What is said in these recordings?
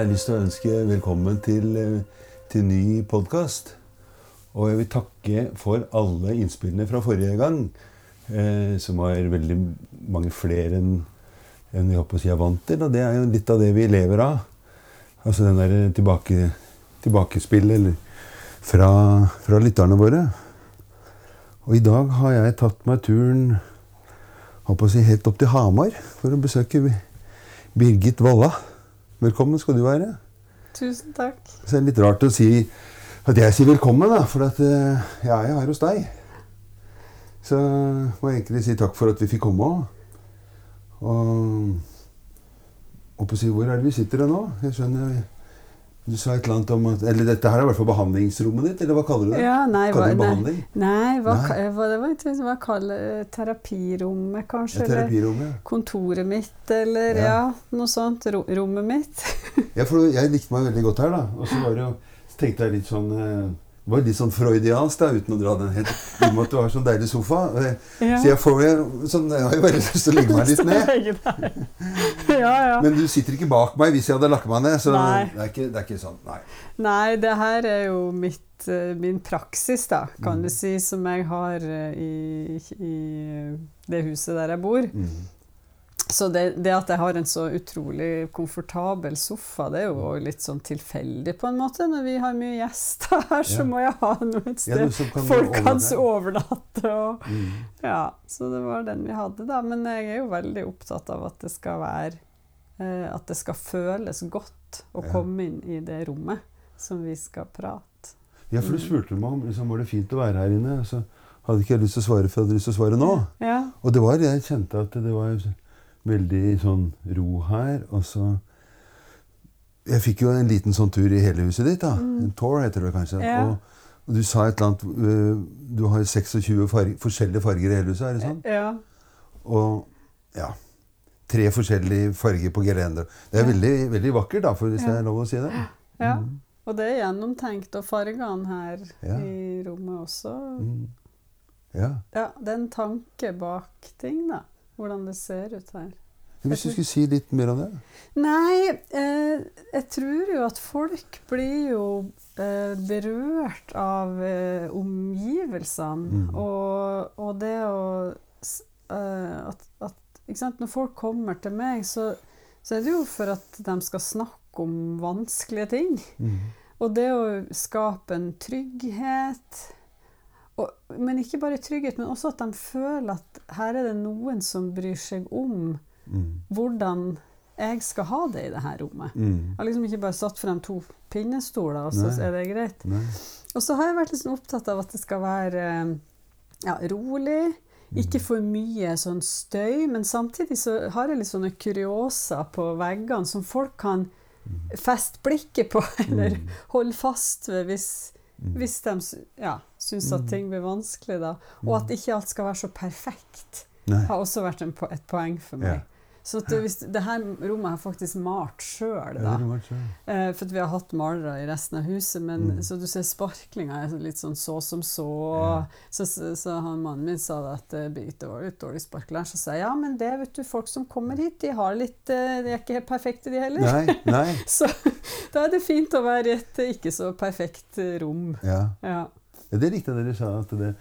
Jeg lyst til å ønske velkommen til, eh, til ny podkast. Og jeg vil takke for alle innspillene fra forrige gang, eh, som var veldig mange flere enn enn jeg håper si er vant til. Og det er jo litt av det vi lever av. Altså den der tilbake, tilbakespill eller fra, fra lytterne våre. Og i dag har jeg tatt meg turen håper si, helt opp til Hamar for å besøke Birgit Valla. Velkommen skal du være. Tusen takk. Så det er litt rart å si at jeg sier velkommen, da, for at uh, jeg er jo her hos deg. Så må jeg egentlig si takk for at vi fikk komme òg. Og, og på å si, hvor er det vi sitter nå? Jeg skjønner Du sa et eller annet om at Eller dette her er i hvert fall behandlingsrommet ditt, eller hva kaller du det? Ja, nei, hva, kaller du behandling? nei, hva, Nei. hva, det var ikke hva kaller terapirommet, kanskje? Ja, terapirommet. Eller kontoret mitt, eller Ja. ja, noe sånt. Ro, rommet mitt. Ja, for jeg likte meg veldig godt her, da. Og så var det jo, så tenkte jeg litt sånn eh, Det var litt sånn freudiansk, da, uten å dra den helt I og med at du har sånn deilig sofa. Eh, Ja. Så jeg får jo sånn Jeg har jo bare lyst til å legge meg litt ned. ja, ja. Men du sitter ikke bak meg hvis jeg hadde lagt meg ned. Så det er, ikke, det er ikke sånn. Nei. Nei, det her er jo mitt, eh, min praksis, da, kan Mm. du si, som jeg har eh, i, i det huset der jeg bor. Mm. Så det, det at jeg har en så utrolig komfortabel sofa, det er jo litt sånn tilfeldig på en måte. Når vi har mye gjester her, så Ja. må jeg ha noe et sted ja, kan folk kan overnatte. Og, Mm. ja, så det var den vi hadde, da. Men jeg er jo veldig opptatt av at det skal være eh, At det skal føles godt å komme inn i det rommet som vi skal prate. Ja, for du Mm. spurte meg om liksom, var det fint å være her inne. Så hadde ikke jeg lyst til å svare før jeg hadde lyst til å svare nå. Ja. Og det var, jeg kjente at det var veldig sånn ro her. Og så Jeg fikk jo en liten sånn tur i hele huset ditt. da. Mm. En tour heter det kanskje. Ja. Og, og du sa et eller annet øh, Du har 26 farger, forskjellige farger i hele huset, er det sånn? ja. Og ja Tre forskjellige farger på gelenderet. Det er veldig, veldig vakkert, da, hvis det er lov å si det. ja. Mm. Og det er gjennomtenkt, og fargene her Ja. i rommet også. Mm. Ja. Ja, det er en tanke bak ting, da. Hvordan det ser ut her. Hvis du skulle si litt mer om det? Nei, eh, jeg tror jo at folk blir jo eh, berørt av eh, omgivelsene. Mm. Og, og det å eh, at, at? Når folk kommer til meg, så, så er det jo for at de skal snakke om vanskelige ting. Mm. Og det å skape en trygghet og, Men ikke bare trygghet, men også at de føler at her er det noen som bryr seg om Mm. hvordan jeg skal ha det i det her rommet. Mm. Jeg har liksom ikke bare satt frem to pinnestoler, og så Nei. er det greit. Nei. Og så har jeg vært sånn opptatt av at det skal være eh, ja, rolig. Ikke for mye sånn støy, men samtidig så har jeg litt sånne kurioser på veggene som folk kan feste blikket på, eller Mm. holde fast ved hvis, Mm. hvis de ja, syns at Mm. ting blir vanskelig. Da. Og at ikke alt skal være så perfekt, Nei. har også vært en, et poeng for meg. Ja. Så det, hvis, det her rommet har jeg faktisk malt sjøl, Ja, da. det sånn. Eh, for vi har hatt malere i resten av huset, men Mm. så du ser sparklinga er litt sånn så som så. Ja. Så, så, så han mannen min sa det at det Birgitte var litt dårlig sparkler. Så sa jeg ja, men det vet du, folk som kommer hit, de har litt eh, De er ikke helt perfekte, de heller. Nei, nei. Så da er det fint å være i et eh, ikke så perfekt eh, rom. Ja. Ja. Ja det likte jeg dere sa. At det,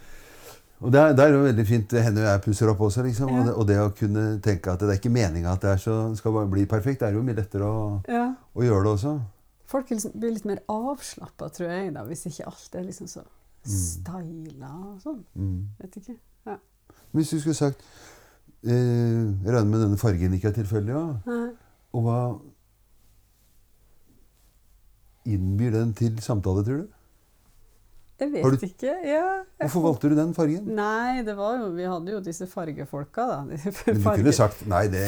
og det er, det er jo veldig fint Henne og jeg pusser opp også. Liksom, og, det, og det å kunne tenke at det er ikke meninga at det så, skal bare bli perfekt, det er jo mye lettere å, ja. å gjøre det også. Folk liksom bli litt mer avslappa, tror jeg, da, hvis ikke alt er liksom så Mm. styla og sånn. Mm. Vet ikke. Hvis du skulle sagt eh, Jeg regner med denne fargen ikke er tilfeldig. Ja. Og hva innbyr den til samtale, tror du? Jeg vet du- ikke. Ja, jeg Hvorfor valgte du den fargen? Nei, det var jo, vi hadde jo disse fargefolka, da. Men du kunne sagt nei, det,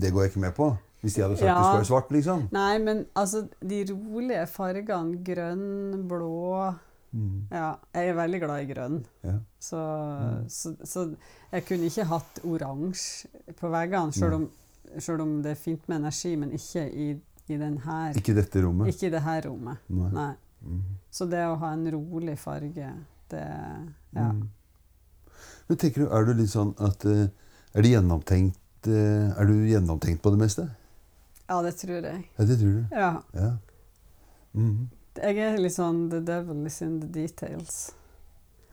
det, går jeg ikke med på. Hvis de hadde sagt Ja. det skal svart, liksom. Nei, men altså, de rolige fargene, grønn, blå Mm. Ja, jeg er veldig glad i grønn. Ja. Så, Mm. så, så jeg kunne ikke hatt oransje på veggene, selv om, om det er fint med energi, men ikke i, i den her Ikke dette rommet. Ikke i det her rommet. Nei. Nei. Mm. Så det å ha en rolig farge, det Ja. Mm. Men tenker du, Er du litt sånn at eh, Er det gjennomtenkt eh, Er du gjennomtenkt på det meste? Ja, det tror jeg. Ja, det tror du. Ja. Ja. Mhm. Jeg er litt sånn the devil is in the details.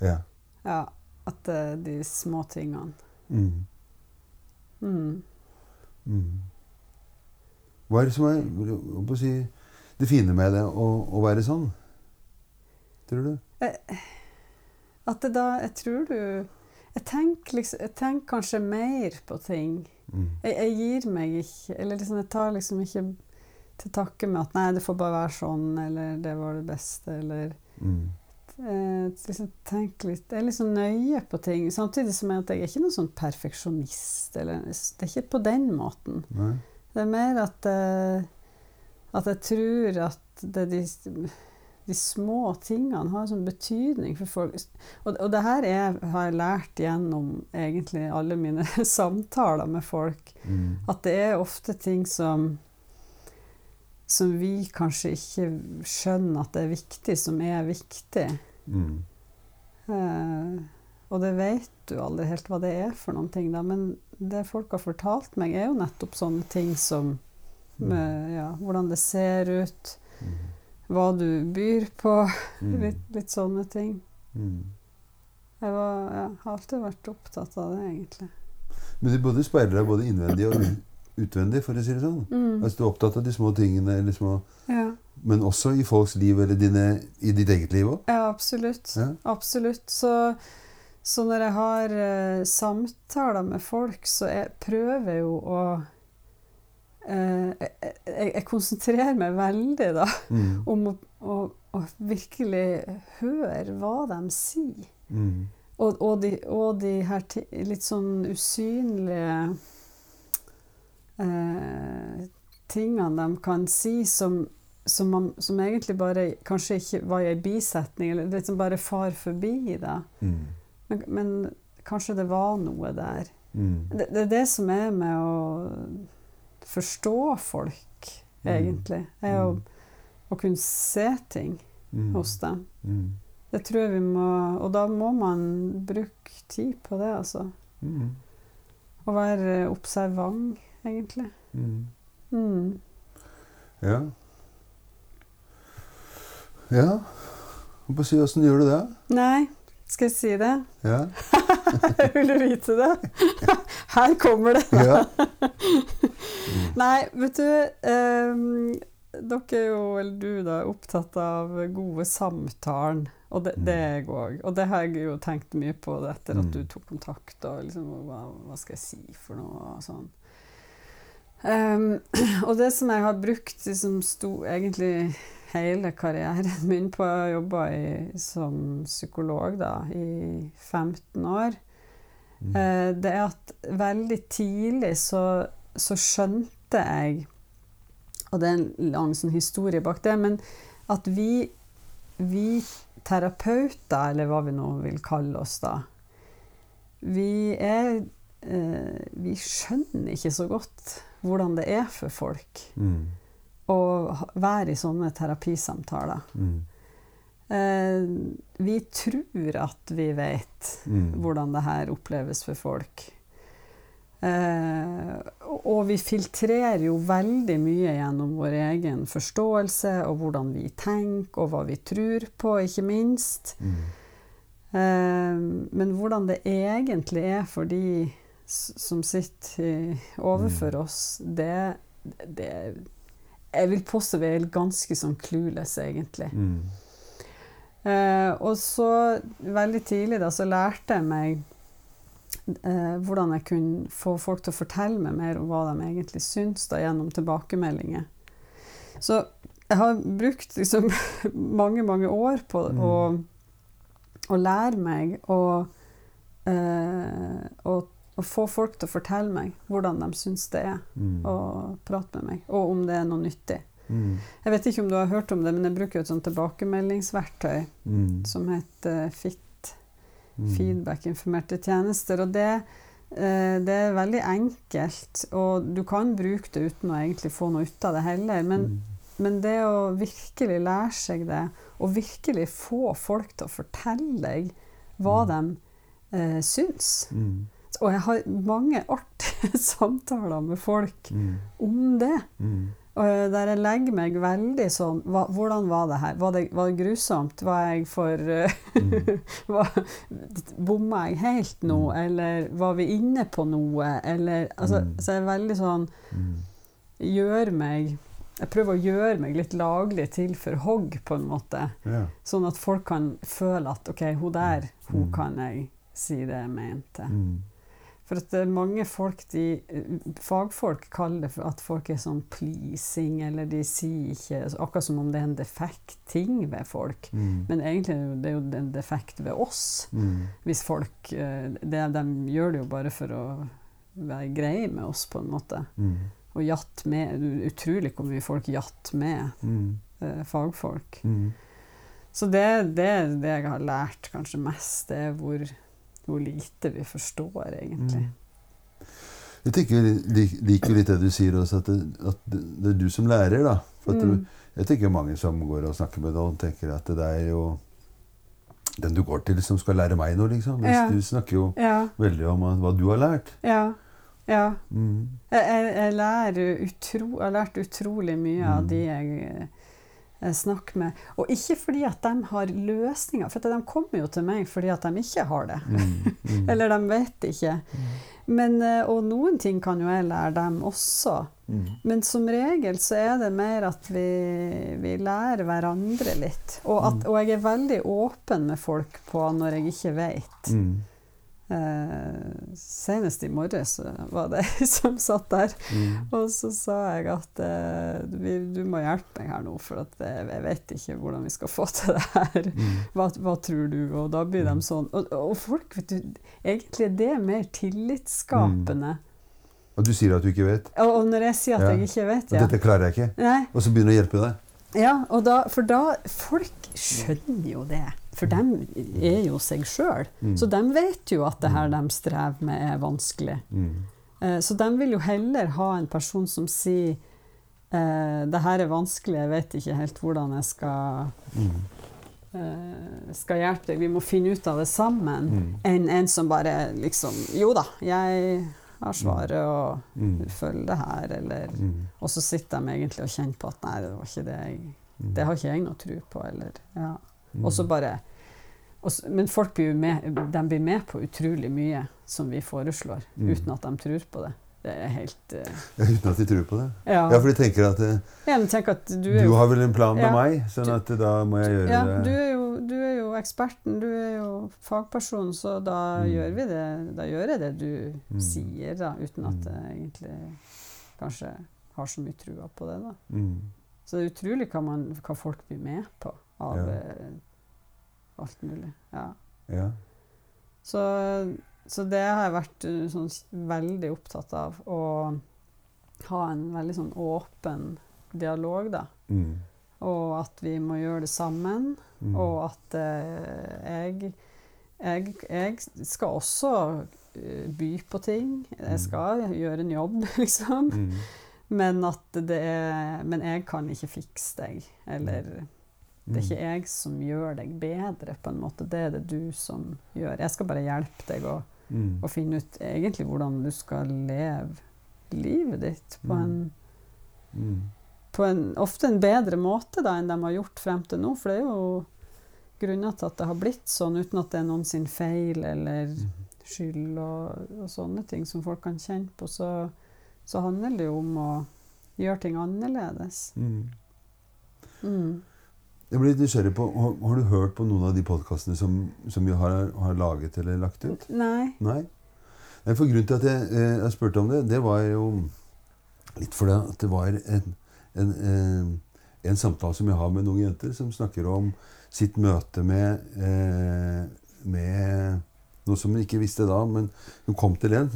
ja. Ja. At det er de små tingene. Mm. Mm. Mm. Hva er det som er å si, det fine med det å, å være sånn? Tror du? At det da Jeg tror du Jeg tenker, liksom, jeg tenker kanskje mer på ting. Mm. Jeg, jeg gir meg ikke Eller liksom, jeg tar liksom ikke til takke med at 'nei, det får bare være sånn', eller 'det var det beste', eller mm. eh, liksom litt Jeg er litt sånn nøye på ting. Samtidig som jeg, at jeg er ikke noen sånn perfeksjonist. Eller, det er ikke på den måten. Nei? Det er mer at, eh, at jeg tror at det er de, de små tingene har sånn betydning for folk. Og, og det her er, har jeg lært gjennom egentlig alle mine samtaler med folk. Mm. At det er ofte ting som som vi kanskje ikke skjønner at det er viktig, som er viktig. Mm. Eh, og det vet du aldri helt hva det er for noen ting, da. Men det folk har fortalt meg, er jo nettopp sånne ting som med, ja, hvordan det ser ut, Mhm. Hva du byr på, Mm. litt, litt sånne ting. Mm. Jeg var, jeg, har alltid vært opptatt av det, egentlig. Men du både speiler deg både innvendig og utvendig, for å si det sånn. Mm. Altså, du er opptatt av de små tingene, eller små, Ja. men også i folks liv, eller dine, i ditt eget liv òg. ja, absolutt. Ja. Absolutt. Så, så når jeg har uh, samtaler med folk, så jeg prøver jo å jeg, jeg, jeg konsentrerer meg veldig da, mm. om å, å, å virkelig høre hva de sier. Mm. Og, og, de, og de her litt sånn usynlige eh, tingene de kan si som, som, man, som egentlig bare kanskje ikke var i en bisetning, eller liksom bare far forbi. da. Mm. Men, men kanskje det var noe der. Mhm. Det, det er det som er med å forstå folk, Mm. egentlig. Er å, å kunne se ting Mhm. hos dem. Det tror jeg vi må Og da må man bruke tid på det, altså. Mhm. Å være observant, egentlig. Mm. Mm. Ja. Ja. Hva si, Åssen gjør du det? Nei, skal jeg si det? Ja. Vil du vite det? Her kommer det! ja. Nei, vet du um, Dere er jo, eller du da, opptatt av gode samtalen. Og det, det er jeg òg. Og det har jeg jo tenkt mye på etter at Mm. du tok kontakt. Og liksom, hva, hva skal jeg si for noe? Og sånn. Um, og det som jeg har brukt liksom, sto, egentlig hele karrieren min på å jobbe som psykolog da, i 15 år, Mhm. Eh, det er at veldig tidlig så, så skjønte jeg Og det er en lang sånn historie bak det, men at vi, vi terapeuter, eller hva vi nå vil kalle oss da, vi er eh, Vi skjønner ikke så godt hvordan det er for folk Mhm. Å være i sånne terapisamtaler. Mm. Eh, vi tror at vi vet mm. hvordan det her oppleves for folk. Eh, og- vi filtrerer jo veldig mye gjennom vår egen forståelse, og hvordan vi tenker, og hva vi tror på, ikke minst. Mm. Eh, men hvordan det egentlig er for de som sitter overfor oss, det, det Jeg vil påstå vi er ganske sånn clueless, egentlig. Mm. Eh, og så veldig tidlig da, så lærte jeg meg eh, hvordan jeg kunne få folk til å fortelle meg mer om hva de egentlig syns, da, gjennom tilbakemeldinger. Så jeg har brukt liksom mange, mange år på Mm. å, å lære meg å, eh, å, å få folk til å fortelle meg hvordan de syns det er Mhm. å prate med meg, og om det er noe nyttig. Mm. Jeg vet ikke om du har hørt om det, men jeg bruker jo et sånt tilbakemeldingsverktøy mm. som heter FIT, Mhm. Feedback-informerte tjenester. Og det, eh, det er veldig enkelt, og du kan bruke det uten å egentlig få noe ut av det heller. Men, Mhm. men det å virkelig lære seg det, og virkelig få folk til å fortelle deg hva Mm. de eh, syns Mhm. Og jeg har mange artige samtaler med folk Mm. om det. Mm. Og der jeg legger meg veldig sånn hva, Hvordan var det her? Var det, var det grusomt? Var jeg for uh, var- Bomma jeg helt nå? Mm. Eller var vi inne på noe? Eller altså, Mm. Så jeg er veldig sånn Mm. Gjør meg Jeg prøver å gjøre meg litt laglig til for hogg, på en måte. Ja. Sånn at folk kan føle at OK, hun der, hun Mm. kan jeg si det jeg mente. Mm. For at det er mange folk de, Fagfolk kaller det for at folk er sånn pleasing, eller de sier ikke Akkurat som om det er en defekt ting ved folk. Mm. Men egentlig er det jo en defekt ved oss. Mm. Hvis folk eh, det, De gjør det jo bare for å være greie med oss, på en måte. Mm. Og jatt med Utrolig hvor mye folk jatt med Mm. eh, fagfolk. Mm. Så det, det er det jeg har lært kanskje mest, det er hvor, hvor lite vi forstår, egentlig. Mm. Jeg tenker, liker litt det du sier også, at det, at det, er du som lærer. da. For Mm. du, jeg tenker mange som går og snakker med og tenker at det er jo den du går til, som skal lære meg noe, liksom. Mens Ja. du snakker jo Ja, veldig om hva du har lært. ja, ja. Mm. Jeg, jeg, jeg, lærer utro, jeg har lært utrolig mye av Mm. de jeg, jeg snakker med. Og ikke fordi at de har løsninger, for de kommer jo til meg fordi at de ikke har det. Mm. Mm. Eller de vet ikke. Men, eh, og noen ting kan jo jeg lære dem også. Mm. Men som regel så er det mer at vi, vi lærer hverandre litt. Og, at, og jeg er veldig åpen med folk på når jeg ikke vet. Mm. Eh, senest i morges så var det ei som satt der, Mm. og så sa jeg at eh, vi, du må hjelpe meg her nå, for at eh, jeg vet ikke hvordan vi skal få til det her. Mm. Hva, hva tror du? Og da blir de Mm. sånn. Og, og folk, vet du, egentlig er det mer tillitsskapende. Og du sier at du ikke vet. Og, og når jeg sier at Ja. jeg ikke vet, Og dette klarer jeg ikke. Nei, Og så begynner jeg å hjelpe deg. ja da, for da Folk skjønner jo det. For de er jo seg sjøl. Mm. Så de vet jo at det her de strever med, er vanskelig. Mm. Eh, Så de vil jo heller ha en person som sier eh, det her er vanskelig, jeg vet ikke helt hvordan jeg skal, Mm. eh, skal hjelpe deg, vi må finne ut av det sammen, Mm. enn en som bare liksom Jo da, jeg har svaret og Mm. følger det her, eller Mm. Og så sitter de egentlig og kjenner på at nei, det var ikke det jeg Mm. Det har ikke jeg noe tro på, eller Ja. Mm. Og så bare og Men folk blir med, de blir med på utrolig mye som vi foreslår, Mm. uten at de tror på det. Det er helt uh... Ja, Uten at de tror på det. Ja. Ja, for de tenker at uh, Ja, men tenk at du du, jo har vel en plan med meg, sånn at eh, da må jeg gjøre ja, det. du er, jo, du er jo eksperten, du er jo fagperson, så da Mm. gjør vi det. Da gjør jeg det du Mm. sier, da, uten at Mm. jeg egentlig kanskje har så mye trua på det, da. Mm. Så det er utrolig hva, man, hva folk blir med på av Ja. eh, alt mulig. Ja. Ja. Så, så det har jeg vært eh, sånn, veldig opptatt av. Å ha en veldig sånn åpen dialog, da. Mm. Og at vi må gjøre det sammen. Mm. Og at eh, jeg, jeg Jeg skal også eh, by på ting. Mm. Jeg skal gjøre en jobb, liksom. Mm. Men at det er Men jeg kan ikke fikse deg. Eller det er Mm. ikke jeg som gjør deg bedre, på en måte. Det er det du som gjør. Jeg skal bare hjelpe deg å, Mm. å finne ut egentlig hvordan du skal leve livet ditt på en, Mm. på en ofte en bedre måte da enn de har gjort frem til nå. For det er jo grunner til at det har blitt sånn, uten at det er noen sin feil eller Mm. skyld og, og sånne ting som folk kan kjenne på. Så, så handler det jo om å gjøre ting annerledes. Mm. Mm. Jeg blir litt nysgjerrig på, har, har du hørt på noen av de podkastene som, som vi har, har laget eller lagt ut? Nei. Nei? For grunnen til at jeg, eh, jeg spurte om det, det var jo litt fordi at det var en, en, en, en samtale som jeg har med noen jenter, som snakker om sitt møte med, eh, med noe som hun ikke visste da, men hun kom til en,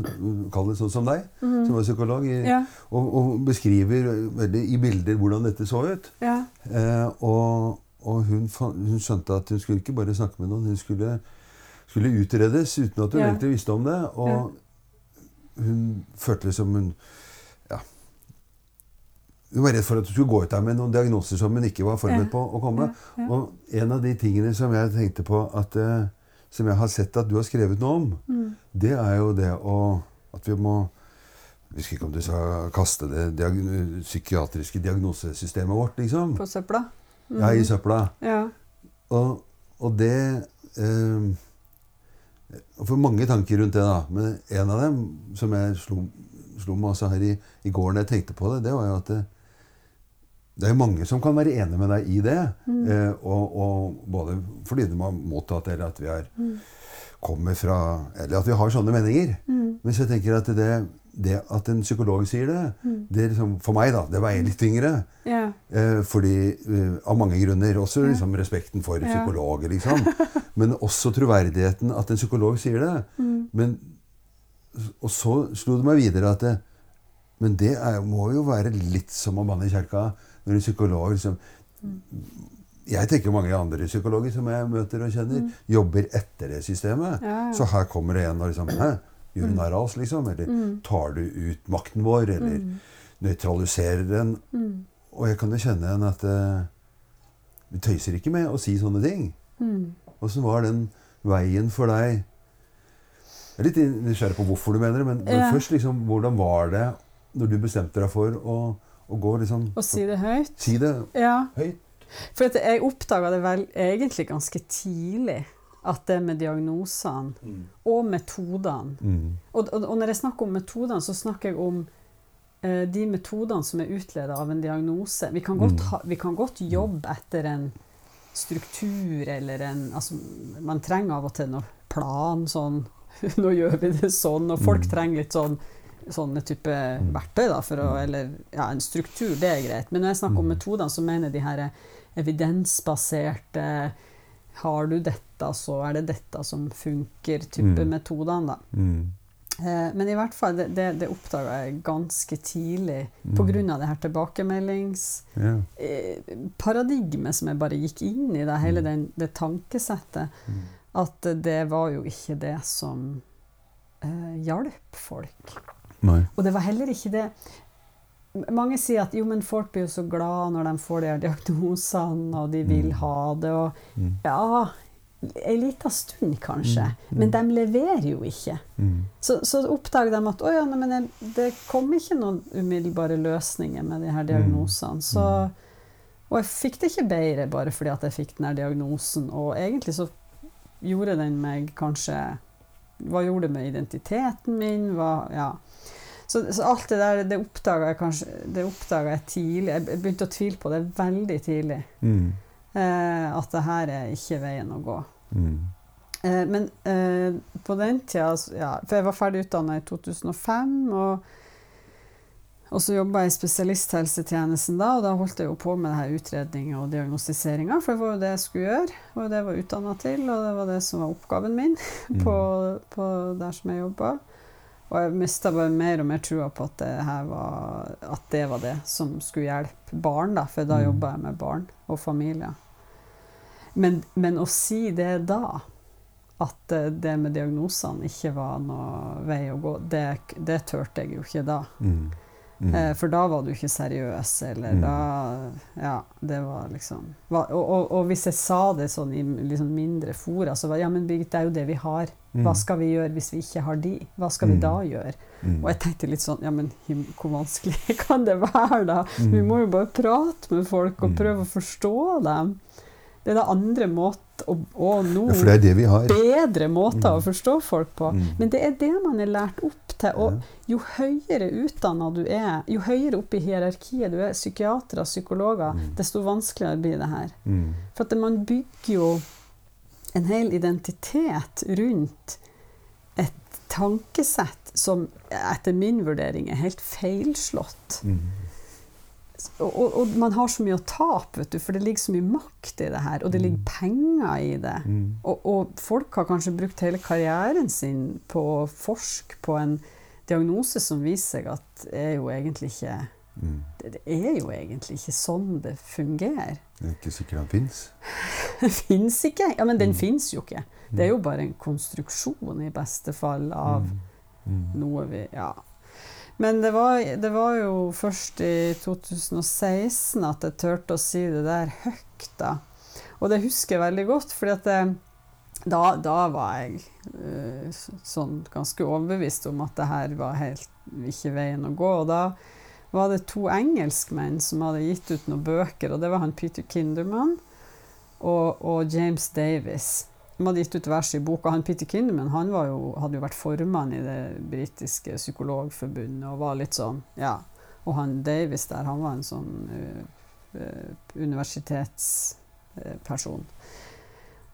kall det sånn som deg, Mhm. som var psykolog, i, Ja. og, og beskriver veldig i bilder hvordan dette så ut. ja. Eh, og og hun, hun skjønte at hun skulle ikke bare snakke med noen, hun skulle, skulle utredes uten at hun Ja. egentlig visste om det. Og hun følte det som hun ja, Hun var redd for at hun skulle gå ut der med noen diagnoser som hun ikke var forberedt Ja. på å komme. Ja, ja. Og en av de tingene som jeg tenkte på at eh, som jeg har sett at du har skrevet noe om, Mm. det er jo det å At vi må Jeg husker ikke om du sa kaste det diag psykiatriske diagnosesystemet vårt, liksom. På søpla? Mm. Ja, i søpla. Ja. Og, og det eh, og For mange tanker rundt det, da. Men en av dem som jeg slo, slo meg også her i, i går når jeg tenkte på det, det var jo at det, det er mange som kan være enig med deg i det. Eh, og, og både fordi de har mottatt eller at vi er, kommer fra Eller at vi har sånne meninger. Mm. Men så jeg tenker at det, det at en psykolog sier det, det er liksom, for meg da, det veier litt tyngre. Yeah. Eh, fordi, eh, av mange grunner. Også liksom respekten for yeah. psykologer, liksom. Men også troverdigheten at en psykolog sier det. Mm. Men, og så slo det meg videre at det, Men det er, må jo være litt som å banne i kjerka når en psykolog liksom Jeg tenker mange andre psykologer som jeg møter og kjenner, jobber etter det systemet. Ja, ja. Så her kommer det en og liksom Hæ? Gjør narr av oss, liksom? Eller tar du ut makten vår? Eller nøytraliserer den? Mm. Og jeg kan jo kjenne igjen at du vi tøyser ikke med å si sånne ting. Mm. Åssen var den veien for deg? Jeg er litt nysgjerrig på hvorfor du mener det, men, men Ja. først liksom, hvordan var det når du bestemte deg for å, å gå liksom Å si det høyt? Si det Ja. høyt. For jeg oppdaga det vel egentlig ganske tidlig, at det med diagnosene og metodene Mm. og, og, og når jeg snakker om metodene, så snakker jeg om eh, de metodene som er utleda av en diagnose. Vi kan, godt Mm. ha, vi kan godt jobbe etter en struktur eller en altså, Man trenger av og til noe plan sånn Nå gjør vi det sånn. Og folk Mm. trenger litt sånn sånne type verktøy, da, å, eller ja, en struktur, det er greit. Men når jeg snakker om Mm. metodene, så mener de her evidensbaserte Har du dette, så er det dette som funker-type Mm. metodene, da. Mm. Eh, Men i hvert fall, det, det, det oppdaga jeg ganske tidlig Mm. pga. det her tilbakemeldingsparadigmet yeah. som jeg bare gikk inn i, det, hele Mm. den, det tankesettet. Mm. At det var jo ikke det som eh, hjalp folk. Nei. Og det var heller ikke det Mange sier at jo, men folk blir jo så glad når de får de her diagnosene, og de vil Mm. ha det, og Mm. ja En liten stund, kanskje. Mm. Men de leverer jo ikke. Så, så oppdager de at å ja, men det kom ikke noen umiddelbare løsninger med de her diagnosene. Så, og jeg fikk det ikke bedre bare fordi at jeg fikk den her diagnosen. Og egentlig så gjorde den meg kanskje Hva gjorde det med identiteten min? Hva, ja. Så, så alt det der, det oppdaga jeg kanskje Det jeg tidlig. Jeg begynte å tvile på det veldig tidlig. Mm. Eh, at det her er ikke veien å gå. Mm. Eh, men eh, på den tida ja, For jeg var ferdig utdanna i 2005, og, og så jobba jeg i spesialisthelsetjenesten da, og da holdt jeg jo på med det her utredninga og diagnostiseringa, for det var jo det jeg skulle gjøre. Det var jo det jeg var utdanna til, og det var det som var oppgaven min på, på der som jeg jobba. Og jeg mista bare mer og mer trua på at det, var, at det var det som skulle hjelpe barn, da, for da Mm. jobba jeg med barn og familier. Men, men å si det da, at eh, det med diagnosene ikke var noe vei å gå, det, det turte jeg jo ikke da. Mm. Mm. Eh, for da var du ikke seriøs, eller Mm. da Ja, det var liksom og, og, og hvis jeg sa det sånn i liksom mindre fora, så var ja, men Birgit, det er jo det vi har. Hva Mm. skal vi gjøre hvis vi ikke har de? Hva skal vi Mm. da gjøre? Mm. Og jeg tenkte litt sånn, ja, men hvor vanskelig kan det være, da? Mm. Vi må jo bare prate med folk og Mm. prøve å forstå dem. Det er da andre måter, og, og nå Ja, det det vi har. bedre måter Mm. å forstå folk på. Mm. Men det er det man er lært opp til. Og jo høyere utdanna du er, jo høyere oppe i hierarkiet du er, psykiatere, psykologer, Mm. desto vanskeligere blir det her. Mm. For at man bygger jo en hel identitet rundt et tankesett som etter min vurdering er helt feilslått. Mm. Og, og, man har så mye å tape, vet du, for det ligger så mye makt i det her, og det ligger penger i det. Mm. Og, og folk har kanskje brukt hele karrieren sin på å forske på en diagnose som viser seg at er jo egentlig ikke Mm. det, det er jo egentlig ikke sånn det fungerer. Det er ikke sikkert den fins. Fins ikke. Ja, men den Mm. fins jo ikke. Det er jo bare en konstruksjon i beste fall av Mm. noe vi Ja. Men det var, det var jo først i 2016 at jeg turte å si det der høyt, da. Og det husker jeg veldig godt, fordi da, da var jeg uh, sånn ganske overbevist om at det her var helt ikke veien å gå. Og da var det to engelskmenn som hadde gitt ut noen bøker, og det var han Peter Kinderman og, og James Davis. De hadde gitt ut vers i boka. Han Peter Kinderman han jo, hadde jo vært formann i det britiske psykologforbundet og var litt sånn Ja. Og han Davis der, han var en sånn uh, universitetsperson.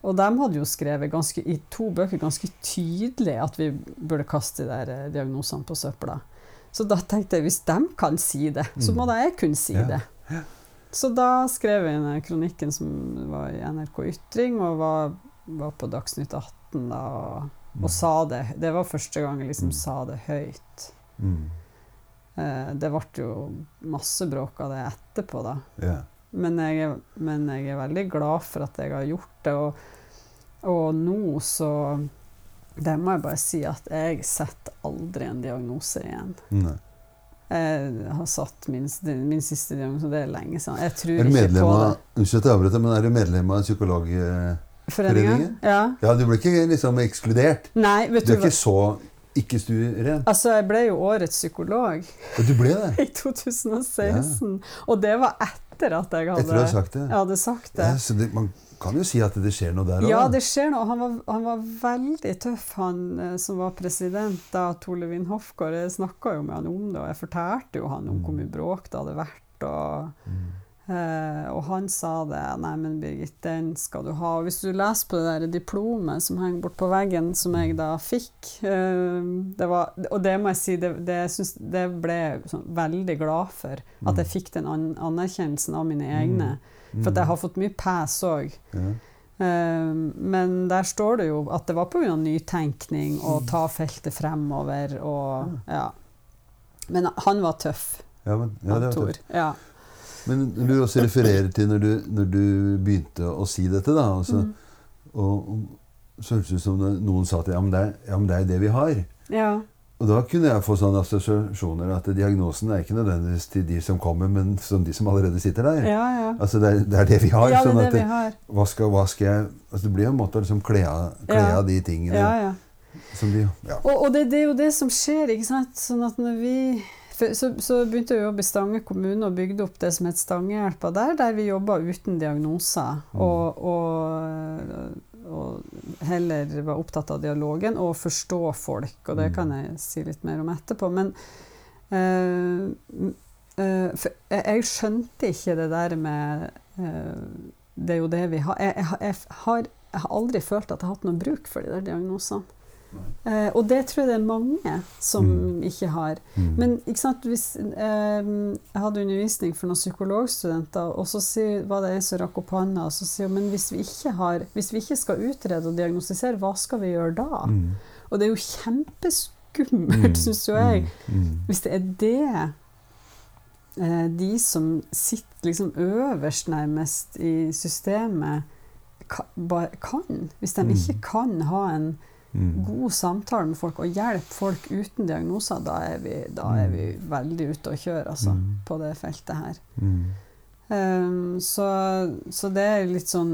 Og de hadde jo skrevet ganske, i to bøker ganske tydelig at vi burde kaste de der eh, diagnosene på søpla. Så da tenkte jeg hvis de kan si det, så må mm. da jeg kunne si ja. det. Ja. Så da skrev jeg den kronikken som var i NRK Ytring, og var, var på Dagsnytt 18 da, og, og mm. sa det. Det var første gang jeg liksom mm. sa det høyt. Mm. Eh, det ble jo masse bråk av det etterpå, da. Yeah. Men jeg, er, men jeg, er, veldig glad for at jeg har gjort det. Og, og nå så Det må jeg bare si at jeg setter aldri en diagnose igjen. Nei. Jeg har satt min, min siste diagnose, det er lenge siden. Jeg tror ikke på det. Unnskyld at jeg avbryter, men er du medlem av Psykologforeningen? Ja. ja. Du ble ikke liksom ekskludert? Nei, vet du, du er ikke så ikke stueren? Altså, jeg ble jo årets psykolog. Og du ble det? I 2016. Ja. Og det var etter at jeg hadde, etter sagt det. Hadde sagt det. Ja, det, man kan jo si at det skjer noe der òg? Ja, det skjer noe. Han var, han var, veldig tøff, han eh, som var president da, Torlevin Hofgaard. Jeg snakka jo med han om det, og jeg fortalte jo han om hvor mye bråk det hadde vært. og... Mm. Uh, og han sa det. 'Nei, men Birgit, den skal du ha.' Og hvis du leser på det der diplomet som henger bort på veggen, som jeg da fikk uh, det var, Og det må jeg si, det, det, synes, det ble jeg sånn, veldig glad for. Mm. At jeg fikk den an anerkjennelsen av mine egne. Mm. For at jeg har fått mye pes òg. Ja. Uh, men der står det jo at det var pga. nytenkning og ta feltet fremover og Ja. Men han var tøff. Ja, men, ja, det var tøft. Ja. Men du også refererer til når du, når du begynte å si dette, da altså, mm. og, og, så hørtes det ut som noen sa til ja men, det er, ja, men det er det vi har. Ja. Og da kunne jeg få sånne assosiasjoner at diagnosen er ikke nødvendigvis til de som kommer, men som de som allerede sitter der. Ja, ja. Altså det er, det er, det vi har. Ja, det sånn det har. Hva skal, hva skal jeg altså Det blir en måte å liksom kle av de tingene ja, ja. som de ja. Og, og det, det, er jo det som skjer, ikke sant. Sånn at når vi så, så, begynte jeg å jobbe i Stange kommune og bygde opp det som het Stangehjelpa der, der vi jobba uten diagnoser. Mm. Og, og, og, heller var opptatt av dialogen og forstå folk. Og det mm. kan jeg si litt mer om etterpå. Men øh, uh, jeg skjønte ikke det der med øh, Det er jo det vi har jeg, jeg, jeg, har jeg har aldri følt at jeg har hatt noe bruk for de der diagnosene. Eh, og det tror jeg det er mange som mm. ikke har. Mm. Men ikke sant, hvis, eh, jeg hadde undervisning for noen psykologstudenter, og så sier, var det en som rakk opp hånda og så sier men hvis vi, ikke har, hvis vi ikke skal utrede og diagnostisere, hva skal vi gjøre da? Mm. Og det er jo kjempeskummelt, mm. syns jo jeg, mm. Mm. hvis det er det eh, de som sitter liksom øverst nærmest i systemet, kan. Hvis de ikke kan ha en Mm. God samtale med folk og hjelpe folk uten diagnoser, da er vi, da er vi mm. veldig ute å kjøre altså, mm. på det feltet her. Um, så, så, det er litt sånn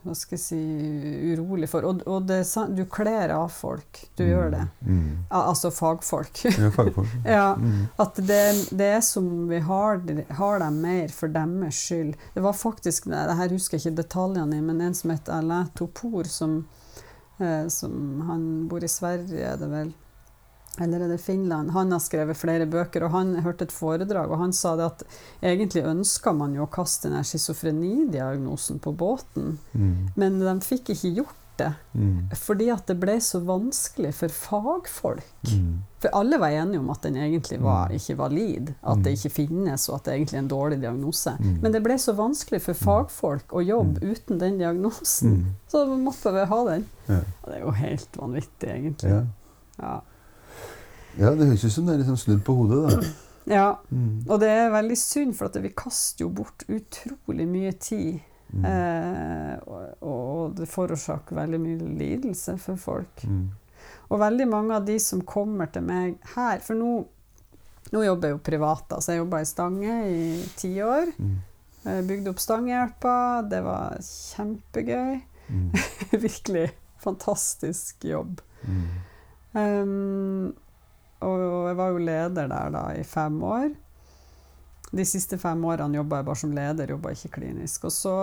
hva skal jeg si urolig for. Og, og det, du kler av folk. Du mm. gjør det. Mm. Altså fagfolk. ja, fagfolk. ja, mm. At det, det, er som vi har, har, dem mer for deres skyld. Det var faktisk, det her husker jeg ikke detaljene i, men en som het Alain Topor, som som han bor i Sverige, er det vel. Eller er det Finland? Han har skrevet flere bøker, og han hørte et foredrag, og han sa det at egentlig ønska man jo å kaste den schizofrenidiagnosen på båten, mm. men de fikk ikke gjort det. Mm. Fordi at det ble så vanskelig for fagfolk. Mm. For alle var enige om at den egentlig var mm. ikke valid, at det mm. ikke finnes, og at det egentlig er en dårlig diagnose. Mm. Men det ble så vanskelig for fagfolk å jobbe uten den diagnosen, så måtte vi ha den. Ja. Og det er jo helt vanvittig, egentlig. Ja. Ja. ja det høres ut som det er liksom snudd på hodet, da. Ja, og det er veldig synd, for at vi kaster jo bort utrolig mye tid Mm. Eh, og, og, det forårsaker veldig mye lidelse for folk. Mm. Og veldig mange av de som kommer til meg her For nå, nå jobber jeg jo privat, Altså jeg jobba i Stange i ti år. Mm. Bygde opp Stangehjelpa. Det var kjempegøy. Mm. Virkelig fantastisk jobb. Um, og jeg var jo leder der da i fem år. De siste fem årene jobba jeg bare som leder, jobba ikke klinisk. Og så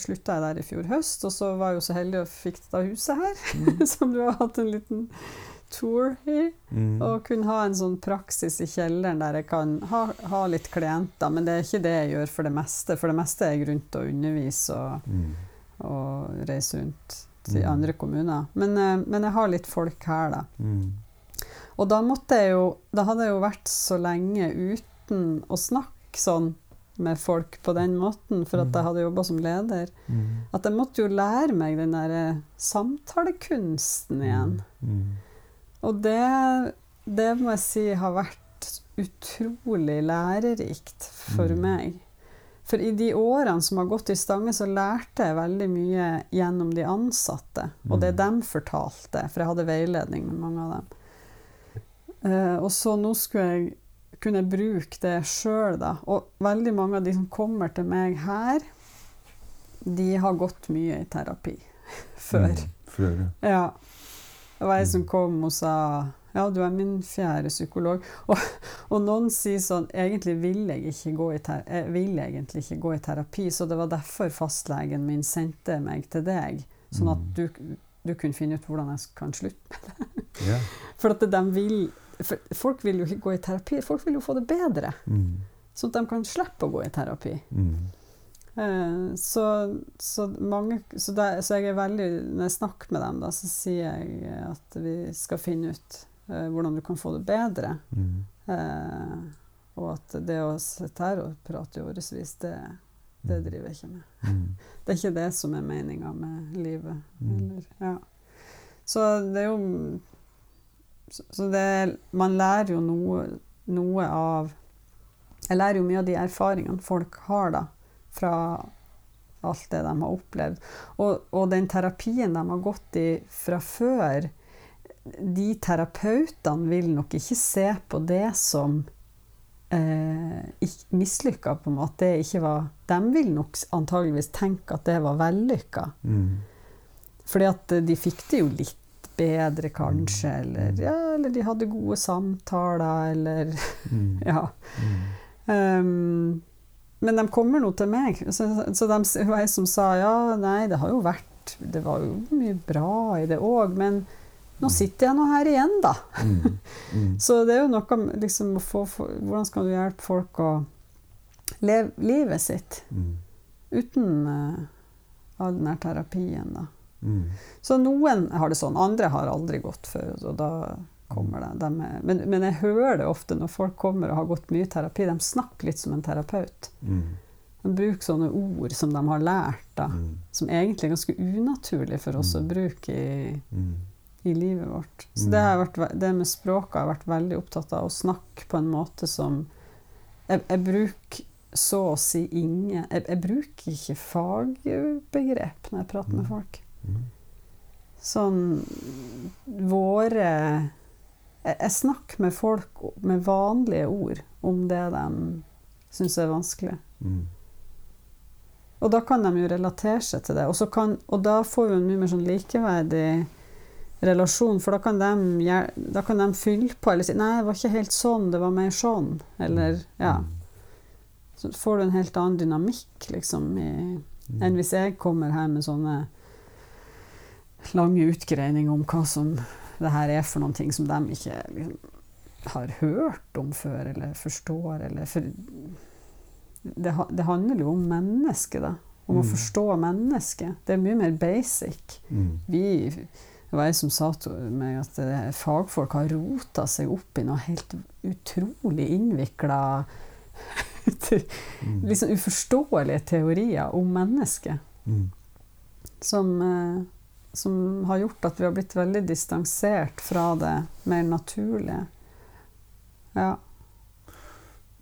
slutta jeg der i fjor høst, og så var jeg jo så heldig og fikk da huset her, Mm. som du har hatt en liten tour i. Mm. Og kunne ha en sånn praksis i kjelleren der jeg kan ha, ha litt klienter. Men det er ikke det jeg gjør for det meste. For det meste er jeg rundt og underviser og, Mm. og reiser rundt til Mm. andre kommuner. Men, eh, men jeg har litt folk her, da. Mm. Og da måtte jeg jo Da hadde jeg jo vært så lenge uten å snakke sånn med folk på den måten, for at jeg hadde jobba som leder, Mm. at jeg måtte jo lære meg den derre samtalekunsten igjen. Mm. Og det, det må jeg si har vært utrolig lærerikt for Mm. meg. For i de årene som har gått i Stange, så lærte jeg veldig mye gjennom de ansatte. Og det Mm. de fortalte, for jeg hadde veiledning med mange av dem. Uh, og så nå skulle jeg kunne bruke det sjøl, da. Og veldig mange av de som kommer til meg her, de har gått mye i terapi før. Mm. Før, ja. Ja. Det var ei som kom og sa ja, du er min fjerde psykolog. Og, og noen sier sånn Egentlig vil jeg ikke gå i terapi, jeg vil egentlig ikke gå i terapi, så det var derfor fastlegen min sendte meg til deg. Sånn at Mm. du, du kunne finne ut hvordan jeg kan slutte. med det. Yeah. For at de vil for Folk vil jo ikke gå i terapi, folk vil jo få det bedre. Mm. At de kan slippe å gå i terapi. Mm. Eh, så, så, mange, så, det, så jeg er veldig Når jeg snakker med dem, da, så sier jeg at vi skal finne ut uh, hvordan du kan få det bedre. Mm. Uh, og at det å sitte her og prate i årevis, det, det driver jeg ikke med. Mm. Det er ikke det som er meninga med livet. Mm. Eller, ja. Så det er jo Så, det, man lærer jo noe, noe av Jeg lærer jo mye av de erfaringene folk har, da. Fra alt det de har opplevd. Og, og den terapien de har gått i fra før De terapeutene vil nok ikke se på det som eh, mislykka, på en måte. Det ikke var, de vil nok antageligvis tenke at det var vellykka. Mm. Fordi at de fikk det jo litt bedre, kanskje. Eller, ja, eller de hadde gode samtaler, eller Mm. Ja. Mm. Um, men de kommer nå til meg. Så, så de, var jeg som sa ja, nei, det har jo vært Det var jo mye bra i det òg, men nå sitter jeg nå her igjen, da. Mm. Mm. Så det er jo noe liksom, å få for, Hvordan skal du hjelpe folk å leve livet sitt Mm. uten uh, all den her terapien, da? Mm. Så noen har det sånn, andre har aldri gått før. Og da kommer det. De er, men, men jeg hører det ofte når folk kommer og har gått mye terapi. De snakker litt som en terapeut. Mm. De bruker sånne ord som de har lært, da, Mm. som egentlig er ganske unaturlig for oss å bruke i, i livet vårt. Så det, har vært, det med språket har jeg vært veldig opptatt av. Å snakke på en måte som Jeg, jeg bruker så å si ingen jeg, jeg bruker ikke fagbegrep når jeg prater med Mm. folk. Sånn våre jeg, snakker med folk med vanlige ord om det de syns er vanskelig. Mm. Og da kan de jo relatere seg til det. Og, så kan, og da får vi en mye mer sånn likeverdig relasjon, for da kan, de, da kan de fylle på eller si 'Nei, det var ikke helt sånn, det var mer sånn'. Eller ja. Mm. Så får du en helt annen dynamikk, liksom, i, Mm. enn hvis jeg kommer her med sånne lange utgreininger om hva som det her er for noen ting som de ikke liksom, har hørt om før, eller forstår, eller for det, det handler jo om mennesket, da. Om å Mm. forstå mennesket. Det er mye mer basic. Mm. Vi, det var jeg som sa til meg at eh, fagfolk har rota seg opp i noe helt utrolig innvikla Mm. Liksom uforståelige teorier om mennesket. Mm. Som, eh, som har gjort at vi har blitt veldig distansert fra det mer naturlige. Ja.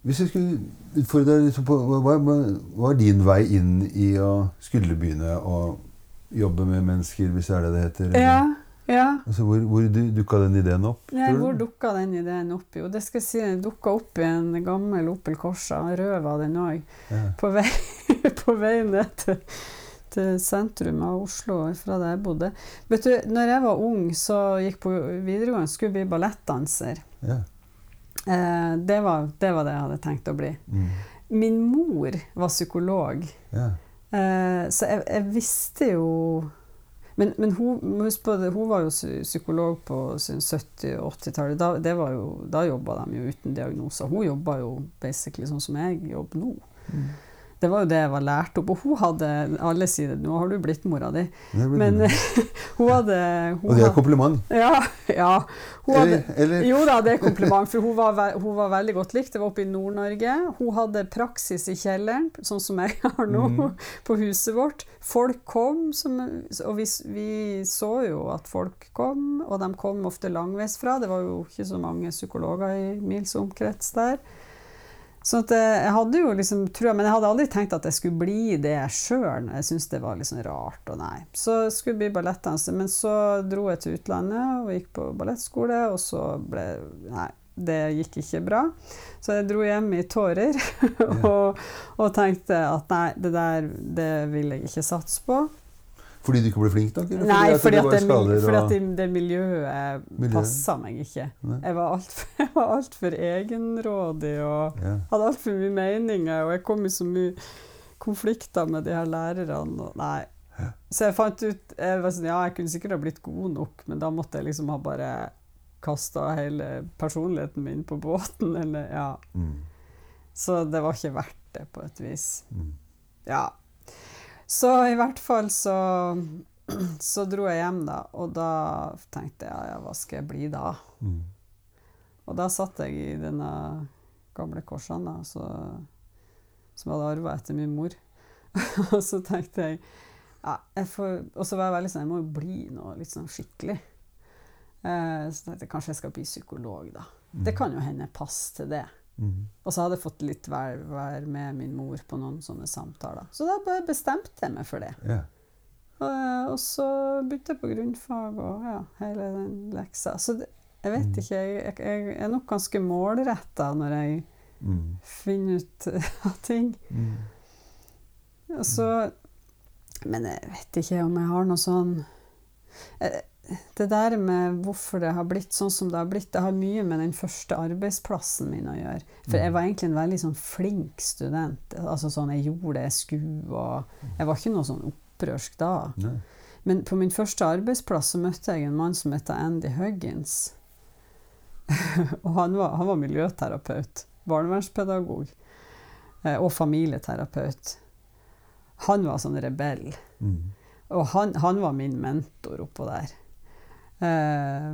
Hvis jeg skulle utfordre deg på hva, var din vei inn i å skulle begynne å jobbe med mennesker, hvis det er det det heter? ja, ja. Altså, hvor hvor du, dukka den ideen opp? Ja, hvor dukka den ideen opp? Jo, det skal jeg si, den dukka opp i en gammel Opel Corsa. Rød var den òg. Ja. På, vei, på vei ned til, til sentrum av Oslo fra der jeg bodde. Vet du, når jeg var ung, så gikk på videregående, skulle bli ballettdanser. Ja. Eh, det, var, det var det jeg hadde tenkt å bli. Mm. Min mor var psykolog, ja. eh, så jeg, jeg visste jo men, men hun, det, hun var jo psykolog på 70- og 80-tallet. Da, jo, da jobba de jo uten diagnoser. Hun jobba jo basically sånn som jeg jobber nå. Mm. Det var jo det jeg var lært opp. Og hun hadde Alle sier det, nå har du blitt mora di. Men hun hadde hun Og det er kompliment. Ja. ja hadde, Eller, eller jo da, det er kompliment, for hun var, hun var veldig godt likt. Det var oppe i Nord-Norge. Hun hadde praksis i kjelleren, sånn som jeg har nå, mm. på huset vårt. Folk kom, som, og vi, vi så jo at folk kom, og de kom ofte langveisfra. Det var jo ikke så mange psykologer i mils omkrets der. Så eh, jeg hadde jo liksom trua, men jeg hadde aldri tenkt at jeg skulle bli det sjøl. Jeg syntes det var litt sånn rart og nei. Så jeg skulle bli ballettdanser, men så dro jeg til utlandet og gikk på ballettskole, og så ble Nei, det gikk ikke bra. Så jeg dro hjem i tårer og, og tenkte at nei, det der det vil jeg ikke satse på. Fordi du ikke ble flink nok? Eller Nei, fordi at, at det, fordi at det, det miljøet Miljøet. passa meg ikke. Nei. Jeg var altfor alt egenrådig og ja. hadde altfor mye meninger, og jeg kom i så mye konflikter med de her lærerne. Og nei. Så jeg fant ut jeg var sånn, Ja, jeg kunne sikkert ha blitt god nok, men da måtte jeg liksom ha bare kasta hele personligheten min på båten, eller ja. Mm. Så det var ikke verdt det, på et vis. Mm. Ja. Så i hvert fall så så dro jeg hjem, da, og da tenkte jeg ja, hva skal jeg bli da? Mm. Og da satt jeg i denne gamle Korsanda, så, som jeg hadde arva etter min mor. og så tenkte jeg ja, jeg får, Og så var jeg veldig sånn Jeg må jo bli noe litt sånn skikkelig. Eh, så tenkte jeg kanskje jeg skal bli psykolog, da. Det kan jo hende pass til det. Mm. Og så hadde jeg fått litt være, vær med min mor på noen sånne samtaler. Så da bestemte jeg meg for det. Yeah. Og, og så begynte jeg på grunnfag og ja, hele den leksa. Så det, jeg vet ikke, jeg, jeg, jeg er nok ganske målretta når jeg Mm. finner ut av ting. Mm. Og så Men jeg vet ikke om jeg har noe sånn eh, Det der med hvorfor det har blitt sånn som det har blitt, det har mye med den første arbeidsplassen min å gjøre. For jeg var egentlig en veldig sånn flink student. Altså sånn, Jeg gjorde det jeg skulle, og jeg var ikke noe sånn opprørsk da. Nei. Men på min første arbeidsplass så møtte jeg en mann som heter Andy Huggins. og han var, han var miljøterapeut, barnevernspedagog eh, og familieterapeut. Han var sånn rebell. Mm. Og han, han var min mentor oppå der. Eh,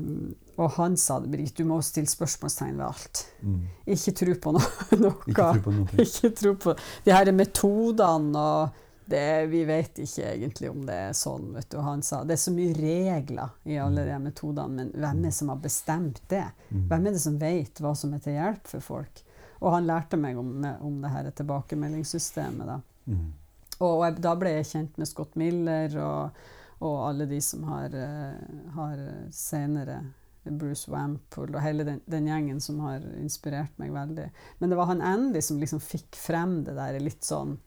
og han sa det, Britt, du må stille spørsmålstegn ved alt. Mm. Ikke tro på noe. Ikke tro på noe. Ikke tro på de her metodene og det, Vi vet ikke egentlig om det er sånn. vet du. Han sa det er så mye regler i alle de metodene, men hvem er det som har bestemt det? Mm. Hvem er det som vet hva som er til hjelp for folk? Og han lærte meg om, om det her tilbakemeldingssystemet. da. Mm. Og jeg, da ble jeg kjent med Scott Miller og, og alle de som har, eh, har senere Bruce Wampool og hele den, den gjengen som har inspirert meg veldig. Men det var han Andy som liksom fikk frem det der litt sånn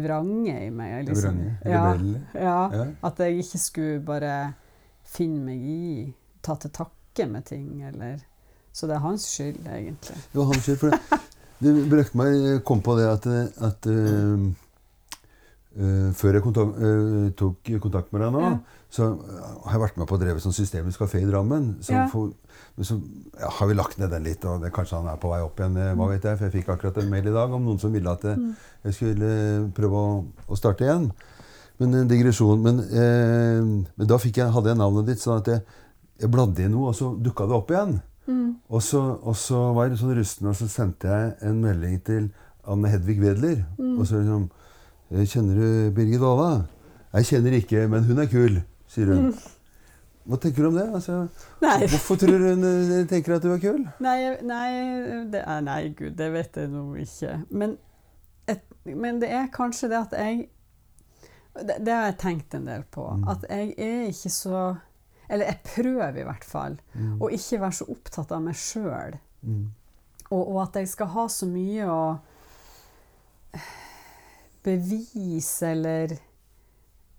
vrange i meg. Liksom. Vrange? Ja, Rebelle? ja, Ja. at jeg ikke skulle bare finne meg i, ta til takke med ting, eller Så det er hans skyld, egentlig. Det var hans skyld. For det, det brakte meg jeg kom på det at, at øh, øh, Før jeg kontak, uh, tok kontakt med deg nå, Ja. så har jeg vært med på å dreve sånn systemisk kafé i Drammen. Ja. for, men så ja, har vi lagt ned den litt, og det, kanskje han er på vei opp igjen. eh, Hva Mm. vet jeg, for jeg fikk akkurat en mail i dag om noen som ville at jeg, jeg skulle prøve å, å starte igjen. Men en digresjon. Men, eh, men da jeg, hadde jeg navnet ditt, sånn at jeg, jeg bladde i noe, og så dukka det opp igjen. Mm. Og så, og så var jeg litt sånn rusten, og så sendte jeg en melding til Anne Hedvig Wedler. Mm. Og så liksom «Eh, Kjenner du Birgit Valla? Jeg kjenner ikke, men hun er kul, sier hun. Hva tenker du om det? Altså, hvorfor tror du hun eh, tenker at du er kul? Nei, nei, det er, nei, gud, det vet jeg nå ikke. Men, et, men det er kanskje det at jeg det, det har jeg tenkt en del på. Mm. At jeg er ikke så Eller jeg prøver i hvert fall Mm. å ikke være så opptatt av meg sjøl. Mm. Og, og at jeg skal ha så mye å bevis eller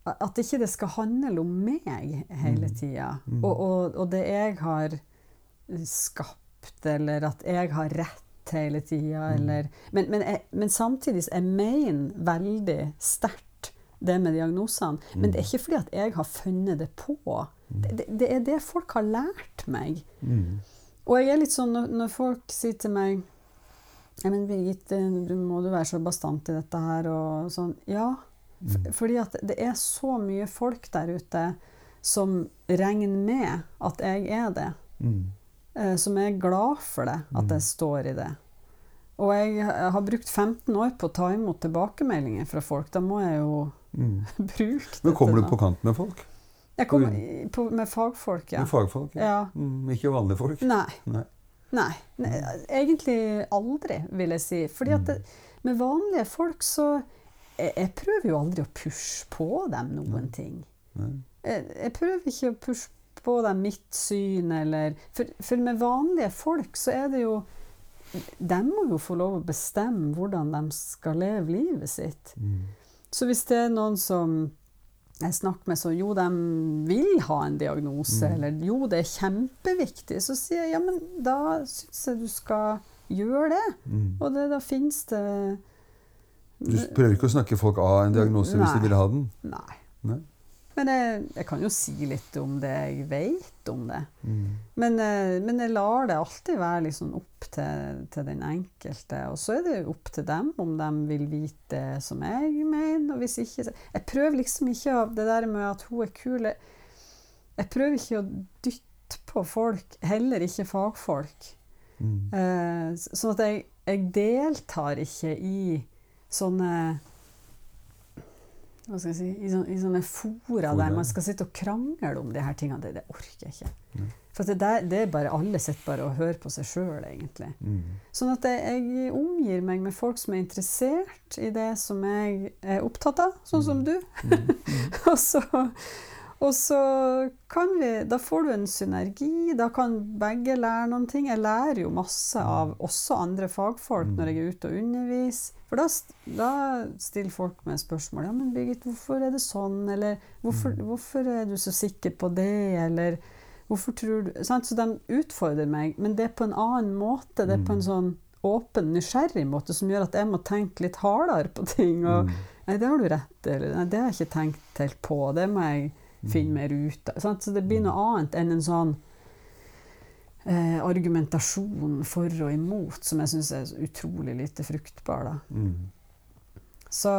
At ikke det skal handle om meg hele Mm. tida. Mm. Og, og, og det jeg har skapt, eller at jeg har rett hele tida, Mm. eller men, men, jeg, men samtidig jeg mener veldig sterkt det med diagnosene. Men Mm. det er ikke fordi at jeg har funnet det på. Det, det, det er det folk har lært meg. Mm. Og jeg er litt sånn når, når folk sier til meg ja, men Birgitte, du må du være så bastant i dette her, og sånn. Ja, Mm. fordi at det er så mye folk der ute som regner med at jeg er det. Mm. Eh, som er glad for det, at jeg står i det. Og jeg har brukt 15 år på å ta imot tilbakemeldinger fra folk. Da må jeg jo Mm. bruke det Men kommer du på kant med folk? Jeg kommer med fagfolk, ja. Med fagfolk? ja. Mm, ikke vanlige folk? Nei. Nei. Nei. Nei. Egentlig aldri, vil jeg si. Fordi at det, med vanlige folk så jeg, jeg prøver jo aldri å pushe på dem noen ting. Jeg, jeg prøver ikke å pushe på dem mitt syn, eller for, for med vanlige folk så er det jo De må jo få lov å bestemme hvordan de skal leve livet sitt. Mm. Så hvis det er noen som jeg snakker med så jo, de vil ha en diagnose, Mm. eller jo, det er kjempeviktig, så sier jeg ja, men da syns jeg du skal gjøre det. Mm. Og det, da finnes det Du prøver ikke å snakke folk av en diagnose hvis de vil ha den? Nei. Nei. Men jeg, jeg kan jo si litt om det jeg vet om det. Mm. Men, eh, men jeg lar det alltid være liksom opp til, til den enkelte. Og så er det opp til dem om de vil vite det som jeg mener. Og hvis ikke Jeg prøver liksom ikke å Det der med at hun er kul Jeg, jeg prøver ikke å dytte på folk, heller ikke fagfolk. Mm. Eh, sånn at jeg, jeg deltar ikke i sånne hva skal jeg si, i, sånne, i sånne fora der man skal sitte og krangle om de her tingene. Det, det orker jeg ikke. Mm. For det, der, det er bare alle sitter bare og hører på seg sjøl, egentlig. Mm. Sånn at jeg, jeg omgir meg med folk som er interessert i det som jeg er opptatt av, sånn som du. Mm. og, så, og så kan vi Da får du en synergi, da kan begge lære noen ting. Jeg lærer jo masse av også andre fagfolk Mm. når jeg er ute og underviser. For da, da stiller folk meg spørsmål. Ja, men Birgit, hvorfor er det sånn? Eller hvorfor, Mm. hvorfor er du så sikker på det? Eller hvorfor tror du sant? Så de utfordrer meg, men det er på en annen måte. Det er på en Mm. sånn åpen, nysgjerrig måte som gjør at jeg må tenke litt hardere på ting. Og. Nei, det har du rett i. Eller nei, det har jeg ikke tenkt helt på. Det må jeg finne mer ut av. Så det blir noe annet enn en sånn eh, argumentasjon for og imot, som jeg syns er utrolig lite fruktbar. Da. Mm. Så,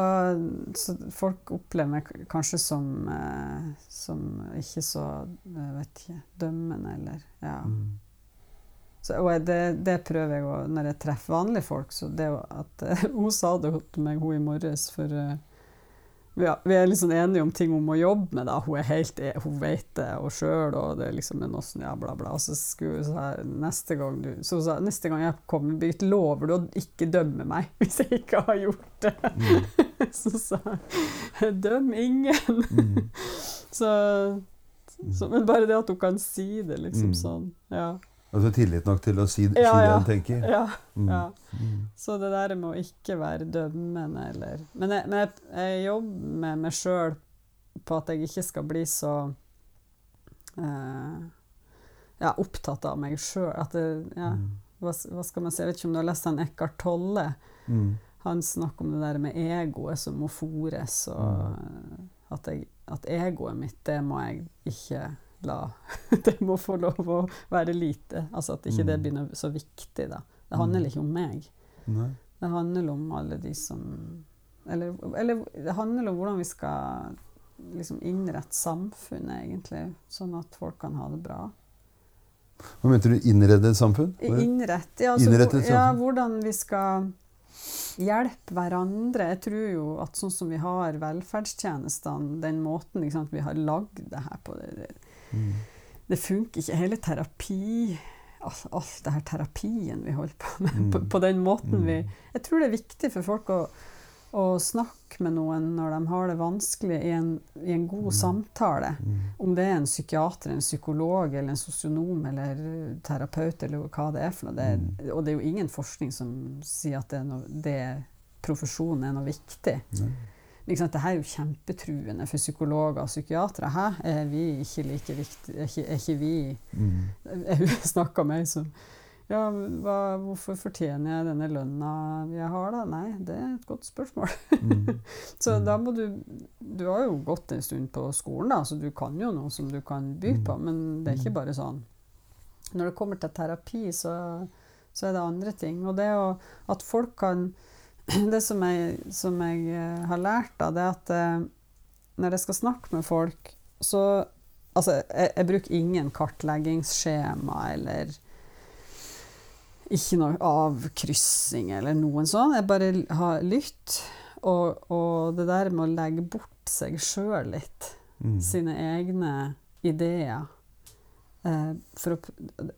så folk opplever meg kanskje som, eh, som ikke så vet ikke, dømmende, eller ja. Mm. Så, og det, det prøver jeg å Når jeg treffer vanlige folk, så det at eh, Hun sa det til meg, hun i morges, for eh, vi, er- liksom enige om ting hun må jobbe med. da, Hun er helt, e- hun vet det og sjøl, og det er liksom en åssen, ja, bla, bla. Så skulle hun si neste gang du Så hun sa neste gang jeg kommer, Birgit, lover du å ikke dømme meg hvis jeg ikke har gjort det? Mm. Så sa jeg døm ingen. Mm. Så, så, men bare det at hun kan si det, liksom Mm. sånn. Ja. Altså tillit nok til å si, si Ja, det en tenker? ja. Mm. ja. Mm. Så det der med å ikke være dømmende eller Men jeg, men jeg, jeg jobber med meg sjøl på at jeg ikke skal bli så eh, ja, opptatt av meg sjøl. Ja, Mm. hva, hva skal man si? Jeg vet ikke om du har lest han Eckhart Tolle? Mm. Han snakker om det der med egoet som må fores, og Mm. at, jeg, at egoet mitt, det må jeg ikke la Det må få lov å være lite. Altså at ikke det begynner blir noe så viktig, da. Det handler Mm. ikke om meg. Nei. Det handler om alle de som Eller, eller det handler om hvordan vi skal liksom innrette samfunnet, egentlig. Sånn at folk kan ha det bra. Hva mente du? Innrede samfunn? Innrette, ja, altså, ja, hvordan vi skal hjelpe hverandre. Jeg tror jo at sånn som vi har velferdstjenestene, den måten sant, vi har lagd det her på det, Mm. det funker ikke. Hele terapi altså, alt det her terapien vi holder på med, Mm. på, på den måten Mm. vi Jeg tror det er viktig for folk å, å snakke med noen når de har det vanskelig, i en, i en god Mm. samtale. Mm. Om det er en psykiater, en psykolog eller en sosionom eller terapeut eller hva det er for noe. Det er, Mm. og det er jo ingen forskning som sier at det er, noe, det profesjonen er noe viktig. Liksom, det her er jo kjempetruende for psykologer og psykiatere. Hæ? Er vi ikke like viktige? Er ikke, er ikke vi Mm. Jeg snakka med ei som ja, hva, hvorfor fortjener jeg denne lønna jeg har, da? Nei, det er et godt spørsmål. Mm. Så da må du Du har jo gått en stund på skolen, da, så du kan jo noe som du kan by på, men det er ikke bare sånn. Når det kommer til terapi, så, så er det andre ting. Og det å, at folk kan Det som jeg, som jeg eh, har lært, da, det er at eh, når jeg skal snakke med folk, så Altså, jeg, jeg bruker ingen kartleggingsskjema eller ikke noe avkryssing eller noen sånn. Jeg bare har lytt. Og, og det der med å legge bort seg sjøl litt, Mm. sine egne ideer å,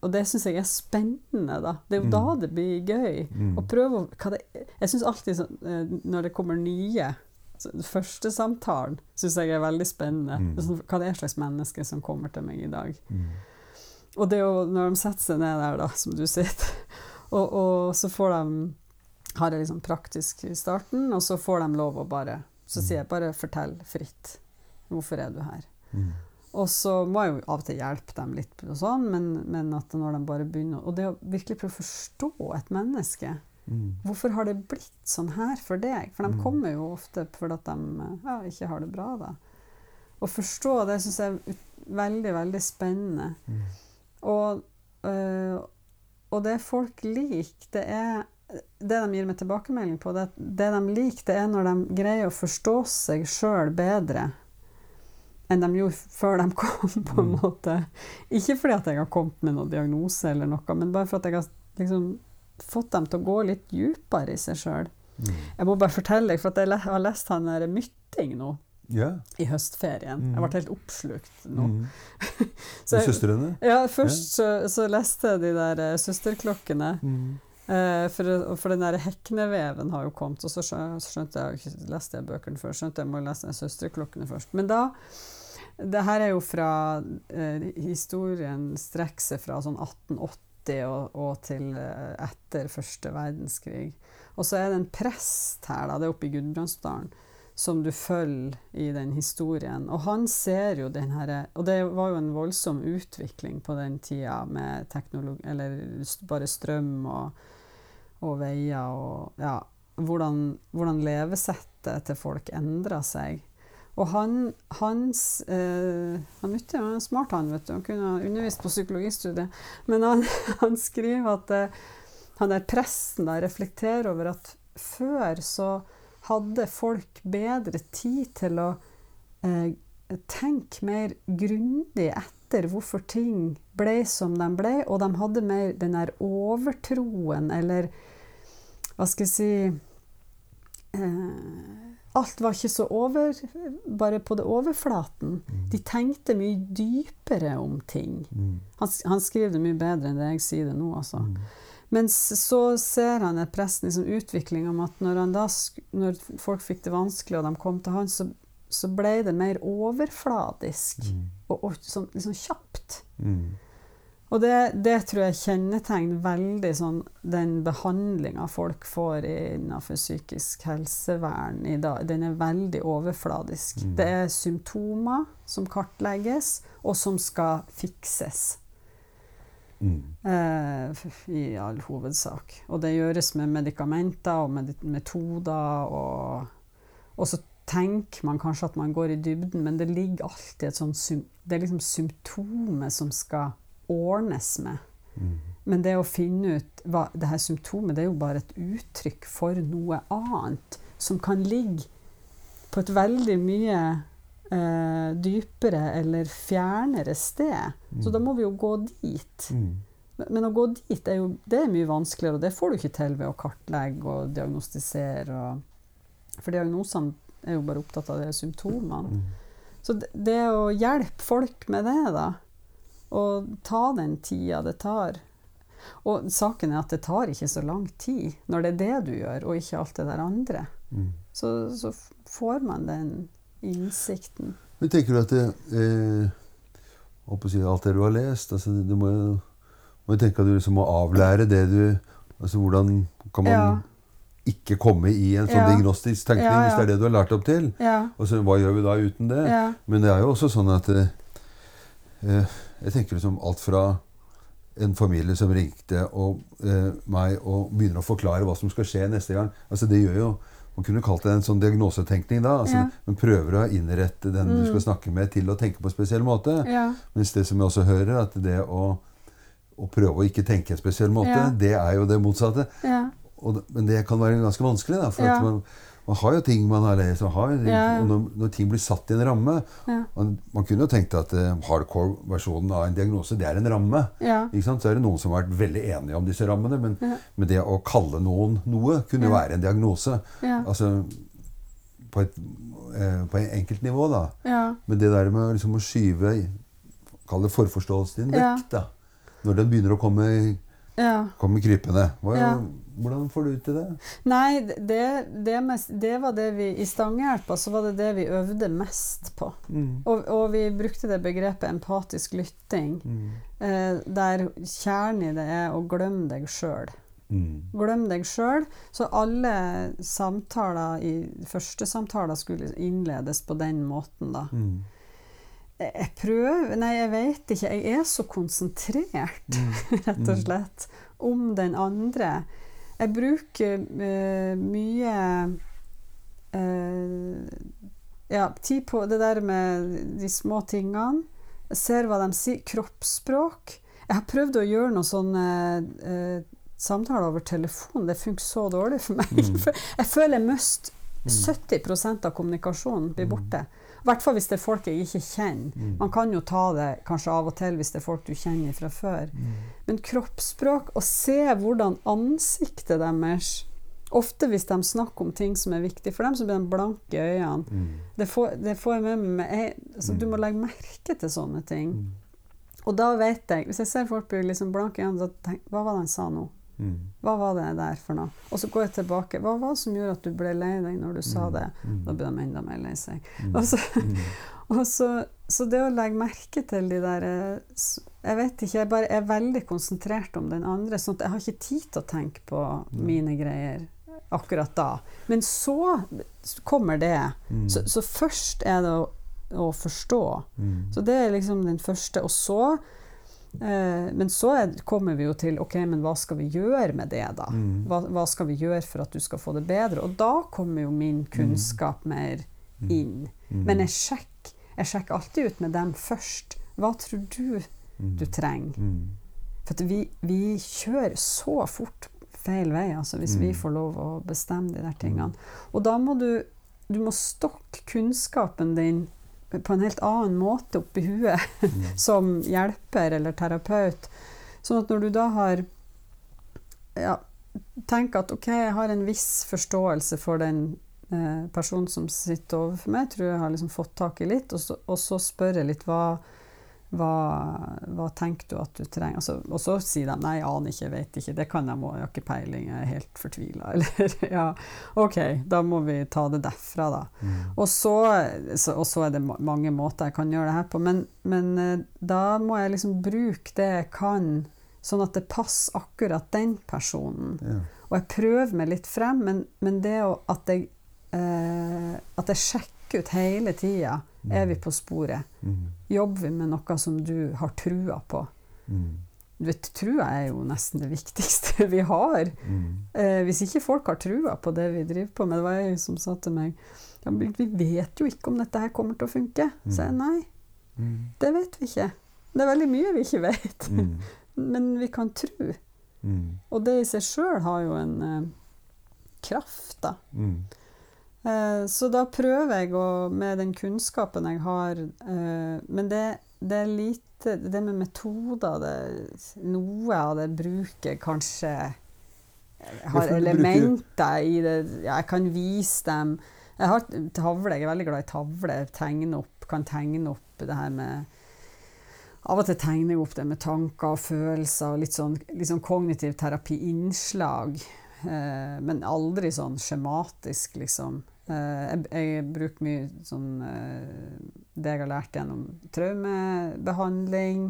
Og det syns jeg er spennende, da. Det er jo Mm. da det blir gøy. Mm. Å prøve å det, Jeg syns alltid sånn, eh, når det kommer nye Første samtalen syns jeg er veldig spennende. Mm. Sånn, hva det er slags menneske som kommer til meg i dag. Mm. Og det å, når de setter seg ned der, da, som du sitter, og, og så får de har det liksom praktisk i starten, og så får de lov å bare Så sier jeg bare 'fortell fritt'. Hvorfor er du her? Mm. Og så må jeg jo av og til hjelpe dem litt, og sånn, men, men at når de bare begynner Og det å virkelig prøve å forstå et menneske Mm. Hvorfor har det blitt sånn her for deg? For de Mm. kommer jo ofte fordi de ja, ikke har det bra, da. Å forstå det syns jeg er veldig, veldig spennende. Mm. Og, øh, og det folk liker, det er Det de gir meg tilbakemelding på, det, det de liker, det er når de greier å forstå seg sjøl bedre enn de gjorde før de kom, på en Mm. måte. Ikke fordi at jeg har kommet med noen diagnose eller noe, men bare for at jeg har liksom fått dem til å gå litt dypere i seg sjøl. Mm. Jeg må bare fortelle deg, for at jeg har lest han der Mytting nå Ja. i høstferien. Mm. Jeg ble helt oppslukt nå. Mm. Så jeg- Søstrene? Ja, først så, så leste jeg de der uh, søsterklokkene. Mm. Uh, for, for den der hekneveven har jo kommet, og så skjønte jeg ikke leste jeg bøkene før, skjønte jeg må lese søsterklokkene først. Men da Det her er jo fra eh, Historien strekker seg fra sånn 1880 og, og til eh, etter første verdenskrig. Og så er det en prest her, da, det er oppe i Gudbrandsdalen, som du følger i den historien. Og han ser jo den herre Og det var jo en voldsom utvikling på den tida med teknologi Eller bare strøm og, og veier og Ja, hvordan, hvordan levesettet til folk endra seg. Og han, hans eh, Han Mutti var smart, han, vet du. Han kunne ha undervist på psykologistudiet. Men han, han skriver at eh, han der presten da reflekterer over at før så hadde folk bedre tid til å eh, tenke mer grundig etter hvorfor ting ble som de ble, og de hadde mer den der overtroen, eller hva skal jeg si eh, Alt var ikke så over, bare på det overflaten. De tenkte mye dypere om ting. Mm. Han, han skriver det mye bedre enn det jeg sier det nå, altså. Mm. Men så ser han et presten liksom utvikling om at når, da, når folk fikk det vanskelig, og de kom til han, så, så ble det mer overfladisk Mm. og, og sånn, liksom kjapt. Mm. Og det, det tror jeg kjennetegner veldig sånn den behandlinga folk får innenfor psykisk helsevern i dag. Den er veldig overfladisk. Mm. Det er symptomer som kartlegges, og som skal fikses. Mm. Eh, I all hovedsak. Og det gjøres med medikamenter og med metoder. Og, og så tenker man kanskje at man går i dybden, men det ligger alltid et sånt Det er liksom symptomet som skal ordnes med. Mm. Men det å finne ut hva det her symptomet, det er jo bare et uttrykk for noe annet som kan ligge på et veldig mye eh, dypere eller fjernere sted. Så da må vi jo gå dit. Mm. Men- Men å gå dit er jo det er mye vanskeligere, og det får du ikke til ved å kartlegge og diagnostisere. Og, for diagnosene er jo bare opptatt av de symptomene. Mm. Så det, det å hjelpe folk med det, da, og ta den tida det tar Og saken er at det tar ikke så lang tid når det er det du gjør, og ikke alt det der andre. Mm. Så, så får man den innsikten. Men tenker du at det, eh, å si, alt det du har lest altså, Du må jo må tenke at du liksom må avlære det du altså Hvordan kan man Ja. ikke komme i en sånn Ja. diagnostisk tenkning, Ja, ja. hvis det er det du har lært opp til. Og så hva gjør vi da uten det? Men det er jo også sånn at eh, eh, Jeg tenker liksom alt fra en familie som ringte og, eh, meg og begynner å forklare hva som skal skje neste gang. Altså det gjør jo Man kunne kalt det en sånn diagnosetenkning da. Altså, Ja. Men prøver å innrette den du Mm. skal snakke med, til å tenke på en spesiell måte. Ja. Mens det som jeg også hører, at det å, å prøve å ikke tenke en spesiell måte, Ja. det er jo det motsatte. Ja. Og, men det kan være ganske vanskelig, da. For at man, man har jo ting man har lest, og, har, Ja, og når, når ting blir satt i en ramme Ja. Man, man kunne jo tenkt at uh, hardcore-versjonen av en diagnose, det er en ramme. Ja. Ikke sant? Så er det noen som har vært veldig enige om disse rammene, men, men det å kalle noen noe kunne jo være en diagnose. Altså på et uh, på en enkelt nivå, da. Ja. Men det der med liksom å skyve Kall det forforståelsen din vekk, da. Når den begynner å komme, ja. komme krypende. Hva, Ja. Hvordan får du til det? Nei, det, det, mest, det var det vi I Stangehjelpa så var det det vi øvde mest på. Og, og vi brukte det begrepet empatisk lytting, Mm. eh, der kjernen i det er å glemme deg sjøl. Mm. Glem deg sjøl. Så alle samtaler i første samtaler skulle innledes på den måten, da. Mm. Jeg prøver Nei, jeg vet ikke. Jeg er så konsentrert, rett og slett, om den andre. Jeg bruker uh, mye uh, ja, tid på det der med de små tingene. Jeg ser hva de sier. Kroppsspråk. Jeg har prøvd å gjøre noen sånne uh, samtaler over telefon. Det funker så dårlig for meg. Mm. Jeg føler mister 70% av kommunikasjonen blir borte. I hvert fall hvis det er folk jeg ikke kjenner. Mm. Man kan jo ta det kanskje av og til hvis det er folk du kjenner fra før. Men kroppsspråk, å se hvordan ansiktet deres Ofte hvis de snakker om ting som er viktig for dem, så blir de blanke i øynene. Mm. Det får, det får jeg med meg. Jeg, altså, du må legge merke til sånne ting. Mm. Og da vet jeg Hvis jeg ser folk bli liksom blanke i øynene, så tenker jeg Hva var det han sa nå? Mm. Hva var det der for noe? Og så går jeg tilbake. Hva var det som gjorde at du ble lei deg når du sa det? Mm. Da ble de enda mer lei seg. Mm. Og så, og så, så det å legge merke til de der eh, Jeg vet ikke, jeg bare er veldig konsentrert om den andre. sånn at jeg har ikke tid til å tenke på mine greier akkurat da. Men så kommer det. Mm. Så, så først er det å, å forstå. Mm. Så det er liksom den første. Og så Men så er, kommer vi jo til OK, men hva skal vi gjøre med det, da? Mm. Hva, hva skal vi gjøre for at du skal få det bedre? Og da kommer jo min kunnskap mer inn. Mm. Men jeg sjekker, jeg sjekker alltid ut med dem først. Hva tror du Mm. du trenger? Mm. For vi, vi kjører så fort feil vei, altså, hvis vi Mm. får lov å bestemme de der tingene. Og da må du, du må stokke kunnskapen din på en helt annen måte oppi huet Mm. som hjelper eller terapeut. Sånn at når du da har ja, Tenk at ok, jeg har en viss forståelse for den eh, personen som sitter overfor meg, tror jeg har liksom fått tak i litt, og så, og så spør jeg litt hva, hva, hva tenker du at du trenger? Altså, og så sier de nei, jeg aner ikke, vet ikke, det kan jeg må, jeg har ikke peiling, jeg er helt fortvila. Eller ja, ok, da må vi ta det derfra, da. Mm. Og så, så, og så er det mange måter jeg kan gjøre det her på, men, men eh, da må jeg liksom bruke det jeg kan, sånn at det passer akkurat den personen. Ja. Og jeg prøver meg litt frem, men, men det at, jeg, eh, at jeg sjekker ut hele tida, er vi på sporet. Mm. Jobber vi med noe som du har trua på? Mm. Du vet, Trua er jo nesten det viktigste vi har. Mm. Eh, hvis ikke folk har trua på det vi driver på med Det var jeg som sa til meg ja, Vi vet jo ikke om dette her kommer til å funke. Så jeg nei, Mm. det vet vi ikke. Det er veldig mye vi ikke vet. Mm. Men vi kan tro. Mm. Og det i seg sjøl har jo en eh, kraft, da. Eh, så da prøver jeg å, med den kunnskapen jeg har eh, Men det, det er lite Det med metoder det, Noe av det bruker kanskje Jeg har elementer i det ja, Jeg kan vise dem. Jeg har tavle, jeg er veldig glad i tavler. Tegne opp, kan tegne opp det her med Av og til tegner jeg opp det med tanker og følelser og litt sånn, litt sånn kognitiv terapi-innslag. Eh, men aldri sånn skjematisk, liksom. Eh, jeg, jeg bruker mye sånn eh, Det jeg har lært gjennom traumebehandling,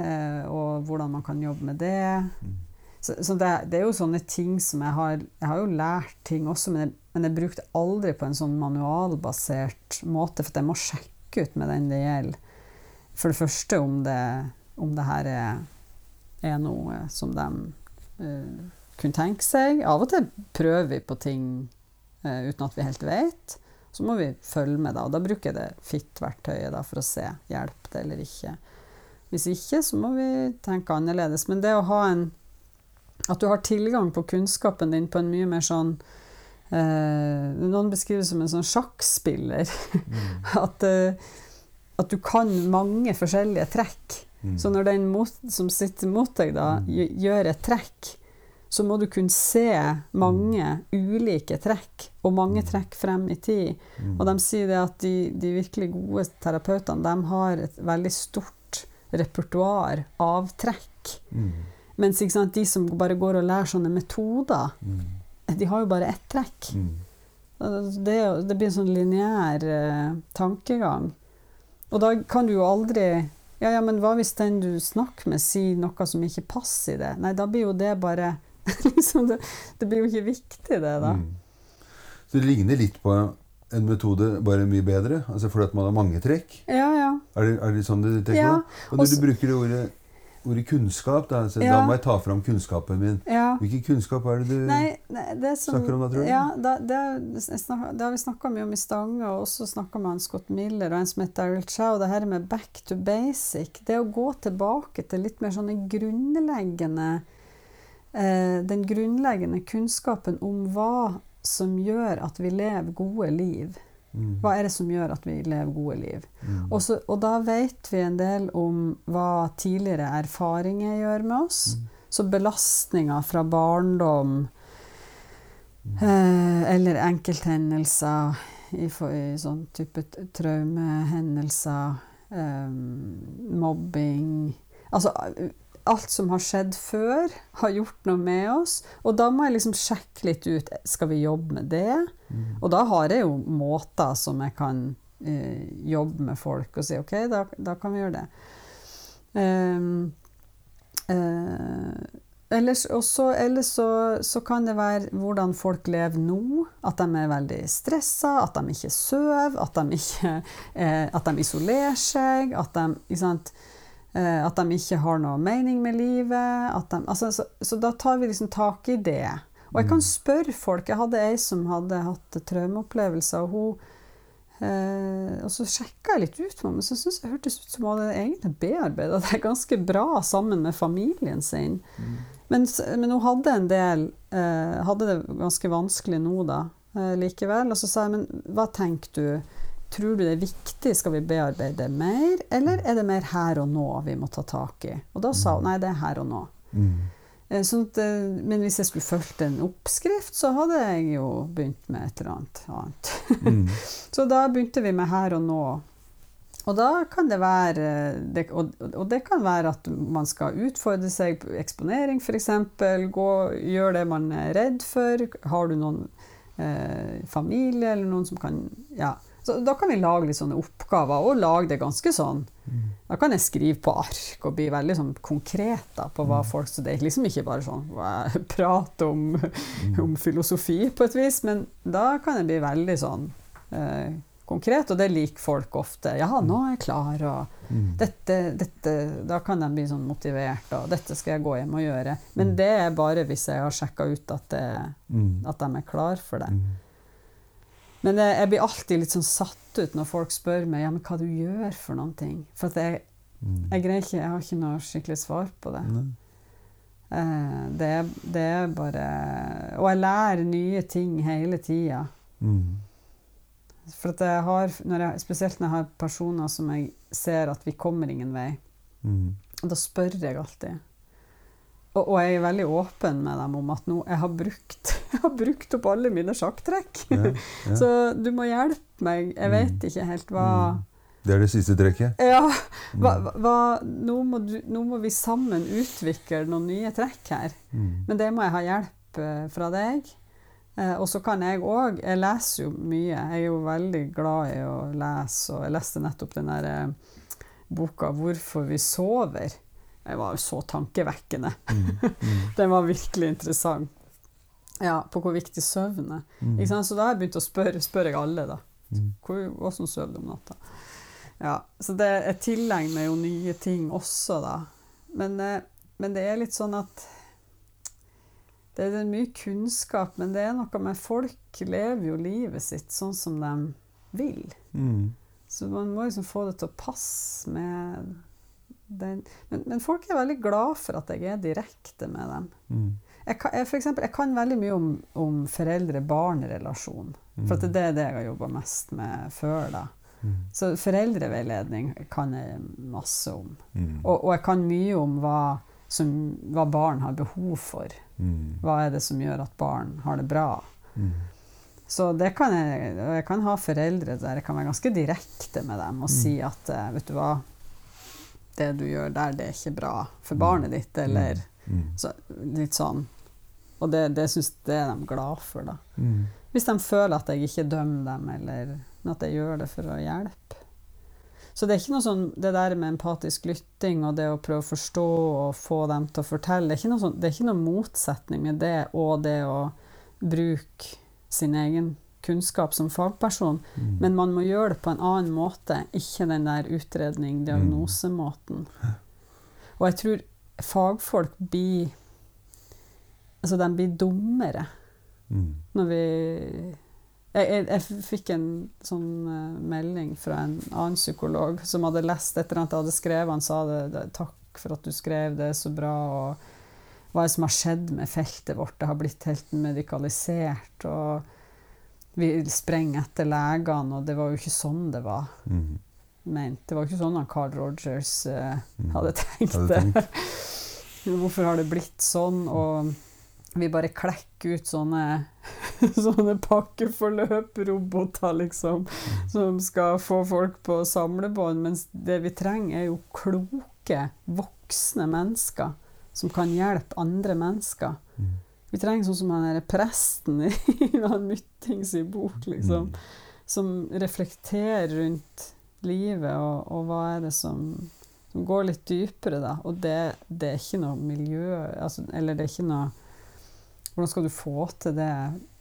eh, og hvordan man kan jobbe med det. Mm. Så, så det, det, er jo sånne ting som jeg har Jeg har jo lært ting også, men jeg, men jeg brukte aldri på en sånn manualbasert måte, for jeg må sjekke ut med den det gjelder. For det første om det, om det her er, er noe som de uh, kunne tenke seg. Av og til prøver vi på ting uten at vi helt vet. Så må vi følge med, da. Og da bruker jeg det FIT-verktøyet for å se hjelper det eller ikke. Hvis ikke, så må vi tenke annerledes. Men det å ha en At du har tilgang på kunnskapen din på en mye mer sånn eh, Noen beskriver det som en sånn sjakkspiller. Mm. at, eh, at, du kan mange forskjellige trekk. Mm. Så når den mot, som sitter mot deg, da, mm. gjør et trekk, så må du kunne se mange ulike trekk, og mange mm. trekk frem i tid. Mm. Og de sier det at de, de virkelig gode terapeutene de har et veldig stort repertoar av trekk. Mm. Mens sant, de som bare går og lærer sånne metoder, mm. de har jo bare ett trekk. Mm. Det, det, blir en sånn lineær uh, tankegang. Og da kan du jo aldri ja, ja, men hva hvis den du snakker med, sier noe som ikke passer i det? Nei, da blir jo det bare det, det, blir jo ikke viktig, det, da. Mm. Så det ligner litt på en metode, bare mye bedre? Altså fordi at man har mange trekk? Ja, ja. Er det, er det sånn du tenker ja. på? Og når Også, du bruker det ordet, ordet kunnskap, da, så ja. da må jeg ta fram kunnskapen min. Ja. Hvilken kunnskap er det du nei, nei, det som, snakker om da, tror du? Ja, da, det, det, har vi snakka mye om i Stange, og også snakka med Scott Miller og en som heter Daryl Chow. Det her med back to basic. Det å gå tilbake til litt mer sånne grunnleggende den grunnleggende kunnskapen om hva som gjør at vi lever gode liv. Mm. Hva er det som gjør at vi lever gode liv? Mm. Også, og da vet vi en del om hva tidligere erfaringer gjør med oss. Mm. Så belastninger fra barndom eh, eller enkelthendelser i, i, sånn type traumehendelser, eh, mobbing Altså alt som har skjedd før, har gjort noe med oss. Og da må jeg liksom sjekke litt ut skal vi jobbe med det. Mm. Og da har jeg jo måter som jeg kan uh, jobbe med folk og si OK, da, da kan vi gjøre det. Um, uh, ellers, også, ellers så, så, kan det være hvordan folk lever nå. At de er veldig stressa, at de ikke sover, at de, ikke, uh, at de isolerer seg. At de, ikke sant, at de ikke har noe mening med livet. De, altså, så, så, da tar vi liksom tak i det. Og jeg kan mm. spørre folk. Jeg hadde ei som hadde hatt traumeopplevelser. og hun Eh, og så sjekka jeg litt ut med henne, så syntes jeg hørtes ut som hun hadde egentlig bearbeida det ganske bra sammen med familien sin. Mm. Men, men, hun hadde en del eh, Hadde det ganske vanskelig nå, da, eh, likevel. Og så sa jeg, men hva tenker du? Tror du det er viktig, skal vi bearbeide mer, eller er det mer her og nå vi må ta tak i? Og da sa hun nei, det er her og nå. Mm. Eh, sånn at, eh, men hvis jeg skulle fulgt en oppskrift, så hadde jeg jo begynt med et eller annet annet. Mm. så da begynte vi med her og nå. Og da kan det være det, og, og, det kan være at man skal utfordre seg på eksponering, f.eks. Gjør det man er redd for. Har du noen eh, familie eller noen som kan Ja. Så da kan vi lage litt sånne oppgaver, og lage det ganske sånn. Mm. Da kan jeg skrive på ark og bli veldig sånn konkret da, på hva mm. folk Så det er liksom ikke bare sånn prat om, mm. om, filosofi på et vis, men da kan jeg bli veldig sånn eh, konkret, og det liker folk ofte. Ja, nå er jeg klar, og dette, dette, Da kan de bli sånn motivert, og dette skal jeg gå hjem og gjøre. Men det er bare hvis jeg har sjekka ut at, det, at de er klar for det. Men jeg, blir alltid litt sånn satt ut når folk spør meg ja, men hva du gjør for noen ting. For jeg, mm. jeg, greier ikke, jeg har ikke noe skikkelig svar på det. Eh, det, det, er bare Og jeg lærer nye ting hele tida. Mm. For at jeg har, når jeg, spesielt når jeg har personer som jeg ser at vi kommer ingen vei, mm. da spør jeg alltid. Og, og, jeg er veldig åpen med dem om at nå jeg har brukt, jeg har brukt opp alle mine sjakktrekk. Ja, ja. Så du må hjelpe meg. Jeg vet mm. ikke helt hva mm. Det er det siste trekket? Ja. Hva, mm. hva, nå, må du, nå, må vi sammen utvikle noen nye trekk her. Mm. Men det må jeg ha hjelp uh, fra deg. Uh, og så kan jeg òg Jeg leser jo mye. Jeg er jo veldig glad i å lese, og jeg leste nettopp den der uh, boka 'Hvorfor vi sover'. Det var jo så tankevekkende. Mm. Mm. Den var virkelig interessant. Ja, på hvor viktig søvn er. Mm. Så da har jeg begynt å spørre, spør jeg alle, da. Mm. Hvor, hvordan sover du om natta? Ja, så det, jeg tilegner jo nye ting også, da. Men, eh, men det er litt sånn at Det er mye kunnskap, men det er noe med Folk lever jo livet sitt sånn som de vil. Mm. Så man må liksom få det til å passe med den Men, men folk er veldig glad for at jeg er direkte med dem. Mm. Jeg kan, jeg, for eksempel, jeg kan veldig mye om, om foreldre-barn-relasjon. For at det er det jeg har jobba mest med før. da. Mm. Så foreldreveiledning kan jeg masse om. Mm. Og, og jeg kan mye om hva, som, hva barn har behov for. Mm. Hva er det som gjør at barn har det bra? Mm. Så det kan jeg, og jeg kan ha foreldre der jeg kan være ganske direkte med dem og si at eh, vet du hva, det du gjør der, det er ikke bra for barnet ditt, eller Mm. så, litt sånn. Og det, det syns det er de glad for, da. Mm. Hvis de føler at jeg ikke dømmer dem, eller men at jeg gjør det for å hjelpe. Så det er ikke noe sånn, det der med empatisk lytting og det å prøve å forstå og få dem til å fortelle, det er ikke noe, sånn, det er ikke noe motsetning med det og det å bruke sin egen kunnskap som fagperson, Mm. men man må gjøre det på en annen måte, ikke den der utredning, diagnosemåten. Og jeg tror fagfolk blir Altså, de blir dummere Mm. når vi jeg, jeg, jeg fikk en sånn uh, melding fra en annen psykolog som hadde lest et eller annet jeg hadde skrevet. Han sa det, det, 'takk for at du skrev, det er så bra', og hva som har skjedd med feltet vårt? Det har blitt helt medikalisert, og vi sprenger etter legene, og det var jo ikke sånn det var Mm. ment. Det var jo ikke sånn han Carl Rogers Mm. hadde tenkt det. Hvorfor har det blitt sånn? Og vi bare klekker ut sånne, sånne pakkeforløp-roboter, liksom, som skal få folk på samlebånd. Mens det vi trenger, er jo kloke, voksne mennesker som kan hjelpe andre mennesker. Mm. Vi trenger sånn som han der presten i han Myttings bok, liksom Mm. som reflekterer rundt livet, og, og hva er det som, som går litt dypere, da. Og det, det er ikke noe miljø altså, Eller det er ikke noe Hvordan skal du få til det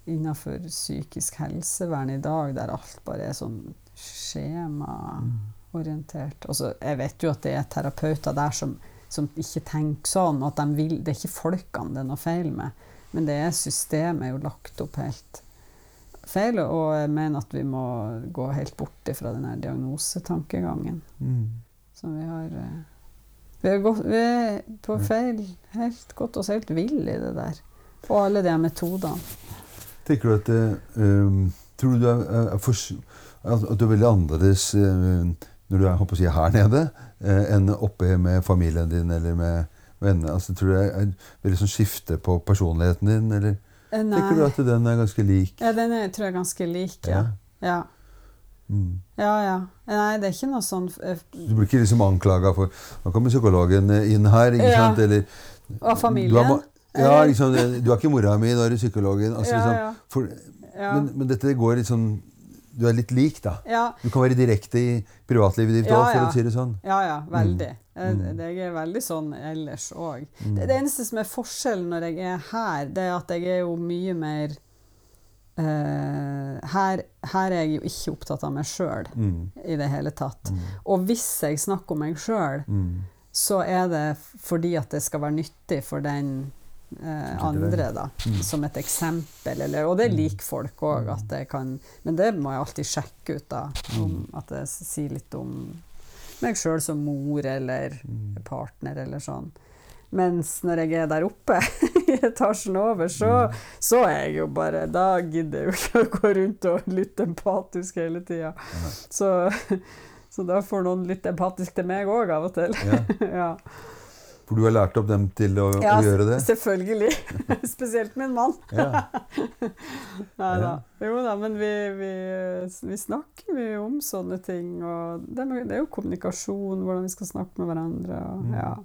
innenfor psykisk helsevern i dag, der alt bare er sånn skjemaorientert? Altså, jeg vet jo at det er terapeuter der som, som ikke tenker sånn, at de vil Det er ikke folkene det er noe feil med, men det systemet er jo lagt opp helt feil, og jeg mener at vi må gå helt bort fra den her diagnosetankegangen Mm. som vi har eh, Vi er, gått, vi er på feil Helt gått oss helt vill i det der. Og alle de metodene. Tenker du at det um, Tror du er, er for, at du er veldig annerledes eh, når du er si, her nede, eh, enn oppe med familien din eller med venner? Altså, tror du det er veldig sånn skifte på personligheten din, eller Nei. tenker du at den er ganske lik? Ja, den er, tror jeg er ganske lik, ja. Ja. Mm. ja, ja. Nei, det er ikke noe sånn eh, Du blir ikke liksom anklaga for Nå kommer psykologen eh, inn her, ikke Ja. sant? Eller Og familien? Du har, ja, liksom, du er ikke mora mi, nå er du psykologen. Altså, liksom. For, men, men dette går litt sånn Du er litt lik, da. ja. Du kan være direkte i privatlivet ditt Ja, ja. for å si det sånn. Ja, ja, veldig. Jeg, Mm. jeg er veldig sånn ellers òg. Mm. Det, det eneste som er forskjellen når jeg er her, det er at jeg er jo mye mer uh, her, her er jeg jo ikke opptatt av meg sjøl Mm. i det hele tatt. Mm. Og hvis jeg snakker om meg sjøl, Mm. så er det fordi at det skal være nyttig for den eh, andre, da. Mm. Som et eksempel. Eller, og det Mm. liker folk òg, Men det må jeg alltid sjekke ut, da. Om, Mm. at jeg sier litt om meg sjøl som mor eller Mm. partner eller sånn. Mens når jeg er der oppe i etasjen over, så, så er jeg jo bare Da gidder jeg jo ikke å gå rundt og lytte empatisk hele tida. Så, så da får noen lytte empatisk til meg òg av og til. Ja. ja. For du har lært opp dem til å, Ja, å gjøre det? Ja, Selvfølgelig. Spesielt min mann. Ja. Nei da. Jo da, men vi, vi, vi snakker mye om sånne ting. Og det, det er jo kommunikasjon, hvordan vi skal snakke med hverandre. Og, Mm. ja.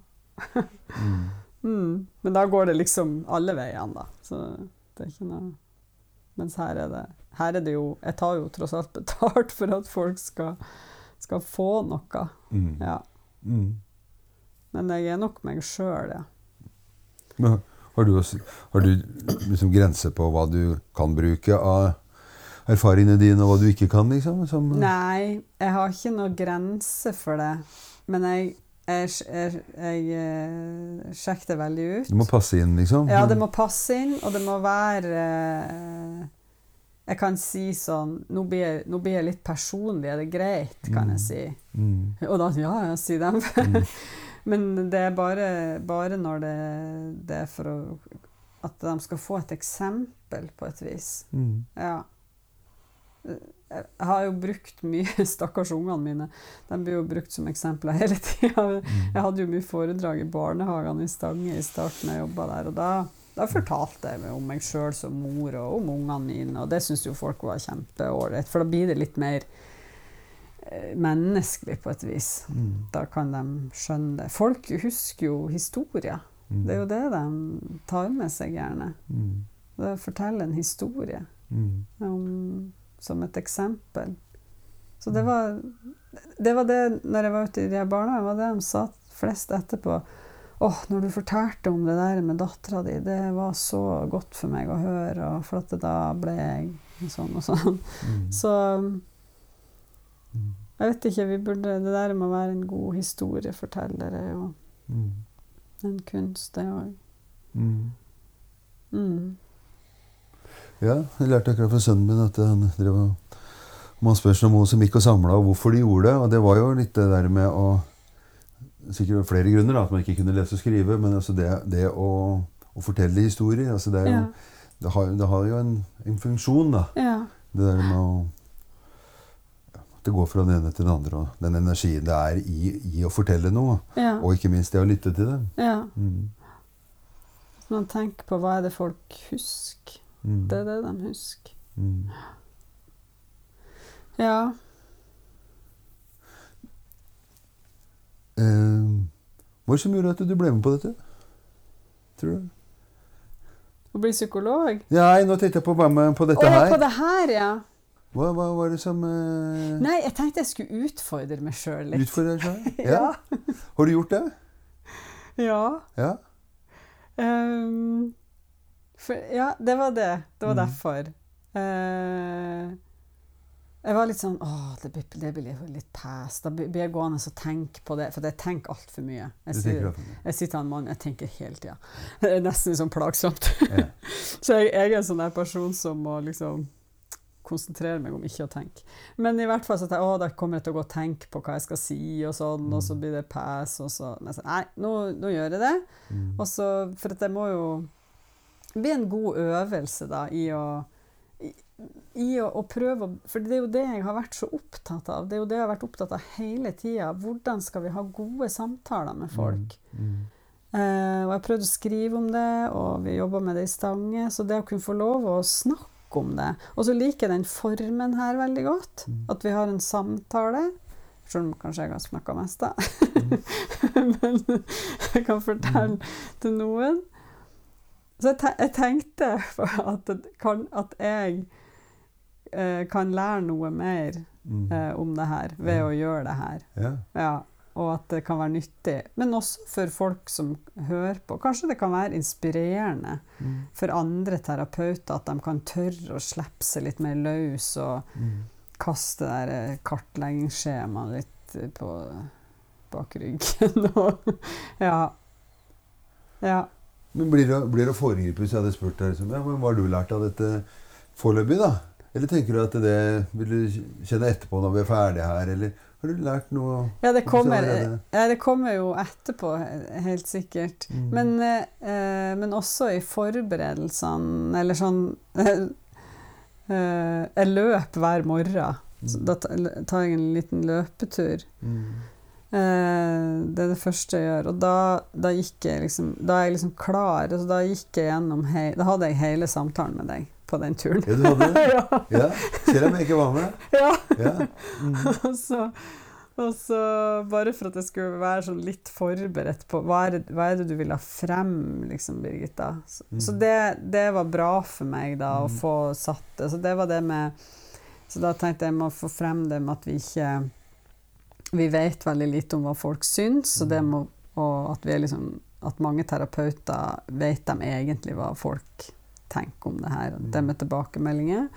Mm. Mm. Men da går det liksom alle veiene, da. Så det er ikke noe Mens her er det Her er det jo Jeg tar jo tross alt betalt for at folk skal, skal få noe. Mm. Ja. Mm. Men jeg er nok meg sjøl, ja. Men har du, også, har du liksom grenser på hva du kan bruke av erfaringene dine, og hva du ikke kan? liksom? Som, Nei, jeg har ikke noe grense for det. Men jeg, jeg, jeg, jeg eh, sjekker det veldig ut. Det må passe inn, liksom? Ja, det må passe inn, og det må være eh, Jeg kan si sånn Nå blir jeg, nå blir jeg litt personlig, er det greit, kan jeg si. Mm. Og da ja, ja, si dem. Mm. Men det er bare, bare når det, det er for å At de skal få et eksempel, på et vis. Mm. Ja. Jeg har jo brukt mye Stakkars ungene mine. De blir jo brukt som eksempler hele tida. Jeg hadde jo mye foredrag i barnehagene i Stange i starten jeg jobba der. Og da, da fortalte jeg om meg sjøl som mor og om ungene mine, og det syns jo folk var kjempeålreit. For da blir det litt mer menneskelig på et vis. Mm. Da kan de skjønne det. Folk husker jo historier. Mm. Det er jo det de tar med seg gjerne. Mm. Det å fortelle en historie Mm. om, som et eksempel. Så det var, det var det når jeg var ute i de barnehagene, var det de sa flest etterpå. Åh, når du fortalte om det der med dattera di, det var så godt for meg å høre, for at da ble jeg sånn og sånn. Mm. Så Mm. Jeg vet ikke, vi burde, det der med å være en god historieforteller er jo Mm. en kunst, det òg. Mm. Mm. Ja, jeg lærte akkurat fra sønnen min at han drev og Man spør seg om noe som gikk og samla, og hvorfor de gjorde det. Og det var jo litt det der med å Sikkert flere grunner, da, at man ikke kunne lese og skrive, men altså det, det å, å fortelle historier altså det, er jo, Ja. det, har, det har jo en, en funksjon, da. ja. Det der med å Det går fra den ene til den andre, og den energien det er i, i å fortelle noe. Ja. Og ikke minst det å lytte til det. ja. Mm. Man tenker på hva er det folk husker. Mm. Det er det de husker. Mm. Ja. Eh, hva er det som gjorde at du ble med på dette? Tror du? Å bli psykolog? Nei, nå tenkte jeg på å være med på dette her. på det her, ja. Hva, hva var det som uh... Nei, jeg tenkte jeg skulle utfordre meg sjøl litt. Utfordre deg selv? Ja. Har du gjort det? Ja. Ja. Um, for, ja, det var det. Det var Mm. derfor. Uh, jeg var litt sånn Åh, det blir, det blir litt pes. Da blir jeg gående og tenke på det. For jeg tenker altfor mye. Jeg, sier, jeg sier til han mannen jeg tenker hele tida. Det er nesten sånn plagsomt. ja. Så jeg, jeg er en sånn person som må liksom konsentrere meg om ikke å tenke. Men i hvert fall så tenker jeg, å, da kommer jeg til å gå og tenke på hva jeg skal si, og sånn, og så blir det pes, og så Nei, nå, nå gjør jeg det. Mm. Og så, for at det må jo bli en god øvelse da, i å i, i å, å prøve å For det er jo det jeg har vært så opptatt av. Det er jo det jeg har vært opptatt av hele tida. Hvordan skal vi ha gode samtaler med folk? Mm. Eh, og jeg har prøvd å skrive om det, og vi jobber med det i Stange. Så det å kunne få lov å snakke om det Og så liker jeg den formen her veldig godt. Mm. At vi har en samtale. Selv om kanskje jeg har snakka mest, da. Mm. Men jeg kan fortelle til noen. Så jeg, te jeg tenkte at, kan, at jeg eh, kan lære noe mer Mm. eh, om det her ved å gjøre det her. Ja. Og at det kan være nyttig. Men også for folk som hører på. Kanskje det kan være inspirerende Mm. for andre terapeuter at de kan tørre å slippe seg litt mer løs og Mm. kaste det eh, kartleggingsskjemaet litt eh, på bak ryggen. og, ja. ja. Men blir det, blir det å foregripe hvis jeg hadde spurt deg liksom, ja, men hva har du lært av dette foreløpig, da? Eller tenker du at det vil du kjenne etterpå når vi er ferdige her, eller har du lært noe? Ja, det kommer, ja, det kommer jo etterpå, helt sikkert. Mm. Men, eh, men også i forberedelsene, eller sånn eh, eh, Jeg løper hver morgen. Mm. da tar jeg en liten løpetur. Mm. Eh, det er det første jeg gjør. Og da, da gikk jeg liksom Da er jeg liksom klar. Altså, da gikk jeg gjennom Da hadde jeg hele samtalen med deg på den turen. Ja, du hadde det? ja. Ja, selv om jeg ikke var med? ja. Ja. Mm. Og så, og så bare for at jeg skulle være sånn litt forberedt på hva er, det, hva er det du vil ha frem, liksom, Birgitta. Så, Mm. så det, det var bra for meg, da, å Mm. få satt det. Så det var det med Så da tenkte jeg jeg må få frem det med at vi ikke Vi vet veldig lite om hva folk syns, og, det Mm. må og at, vi liksom, at mange terapeuter vet de egentlig hva folk tenker om det her. Det med tilbakemeldinger.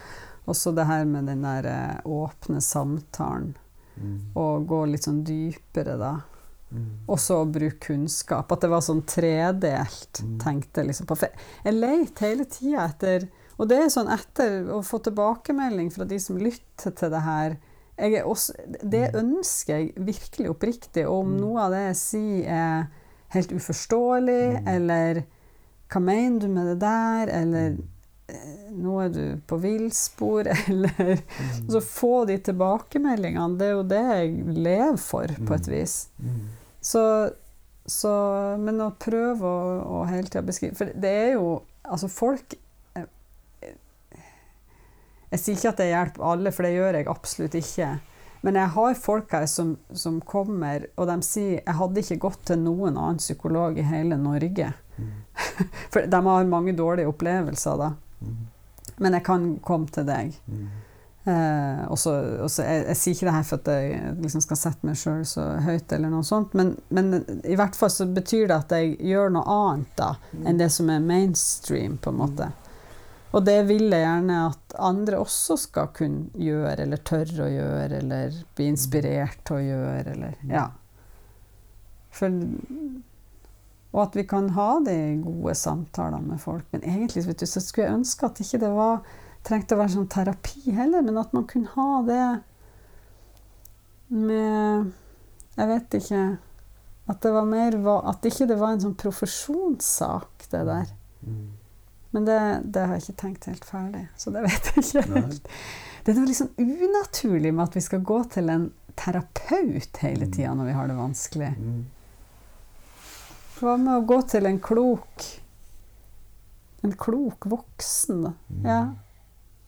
Også det her med den der eh, åpne samtalen. Mm. Og gå litt sånn dypere, da. Mm. Også å bruke kunnskap. At det var sånn tredelt, Mm. tenkte jeg liksom på. For jeg lette hele tida etter Og det er sånn etter å få tilbakemelding fra de som lytter til det her er også, Det ønsker jeg virkelig oppriktig. Og om Mm. noe av det jeg sier er helt uforståelig, Mm. eller hva mener du med det der, eller Mm. eh, nå er du på villspor, eller Mm. Så få de tilbakemeldingene, det er jo det jeg lever for, på et Mm. vis. Mm. Så, så Men å prøve å, å hele tida beskrive For det er jo Altså, folk jeg, Jeg sier ikke at det hjelper alle, for det gjør jeg absolutt ikke. Men jeg har folk her som, som kommer, og de sier 'Jeg hadde ikke gått til noen annen psykolog i hele Norge'. Mm. For de har mange dårlige opplevelser, da. Mm. Men jeg kan komme til deg. Mm. Eh, og så- jeg, jeg sier ikke det her for at jeg liksom skal sette meg sjøl så høyt, eller noe sånt, men, men i hvert fall så betyr det at jeg gjør noe annet da, enn det som er mainstream, på en måte. Og det vil jeg gjerne at andre også skal kunne gjøre, eller tørre å gjøre, eller bli inspirert til å gjøre, eller Ja. For Og at vi kan ha de gode samtalene med folk. Men egentlig vet du, så skulle jeg ønske at ikke det var trengte å være sånn terapi heller, men at man kunne ha det med Jeg vet ikke At det var mer At ikke det var en sånn profesjonssak, det der. Mm. Men det, det har jeg ikke tenkt helt ferdig, så det vet jeg ikke Nei. Det er noe liksom unaturlig med at vi skal gå til en terapeut hele Mm. tida når vi har det vanskelig. Mm. Hva med å gå til en klok En klok voksen, da? Mm. Ja,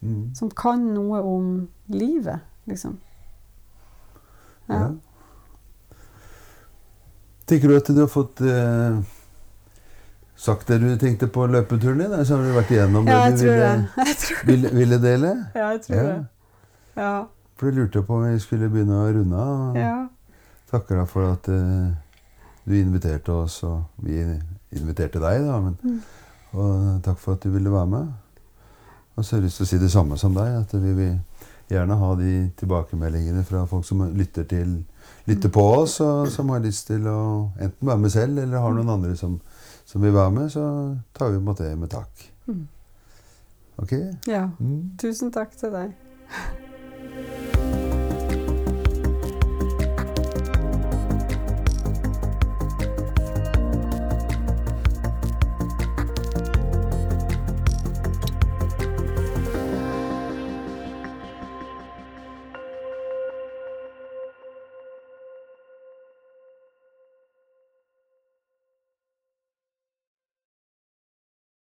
Mm. som kan noe om livet, liksom. Ja. Ja. Tenker du at du har fått eh, sagt det du tenkte på løpeturen din? eller Så har du vært igjennom Ja, det du ville, det. Ville, ville dele? ja, jeg tror det. Ja. For du lurte på om vi skulle begynne å runde av. ja. Takker deg for at eh, du inviterte oss, og vi inviterte deg, da. Men, Mm. og takk for at du ville være med. Og så har jeg lyst til å si det samme som deg, at vi vil gjerne ha de tilbakemeldingene fra folk som lytter, til, lytter på oss, og som har lyst til å enten være med selv, eller har noen andre som, som vil være med, så tar vi imot det med takk. Mm. Ok? ja. Mm. Tusen takk til deg.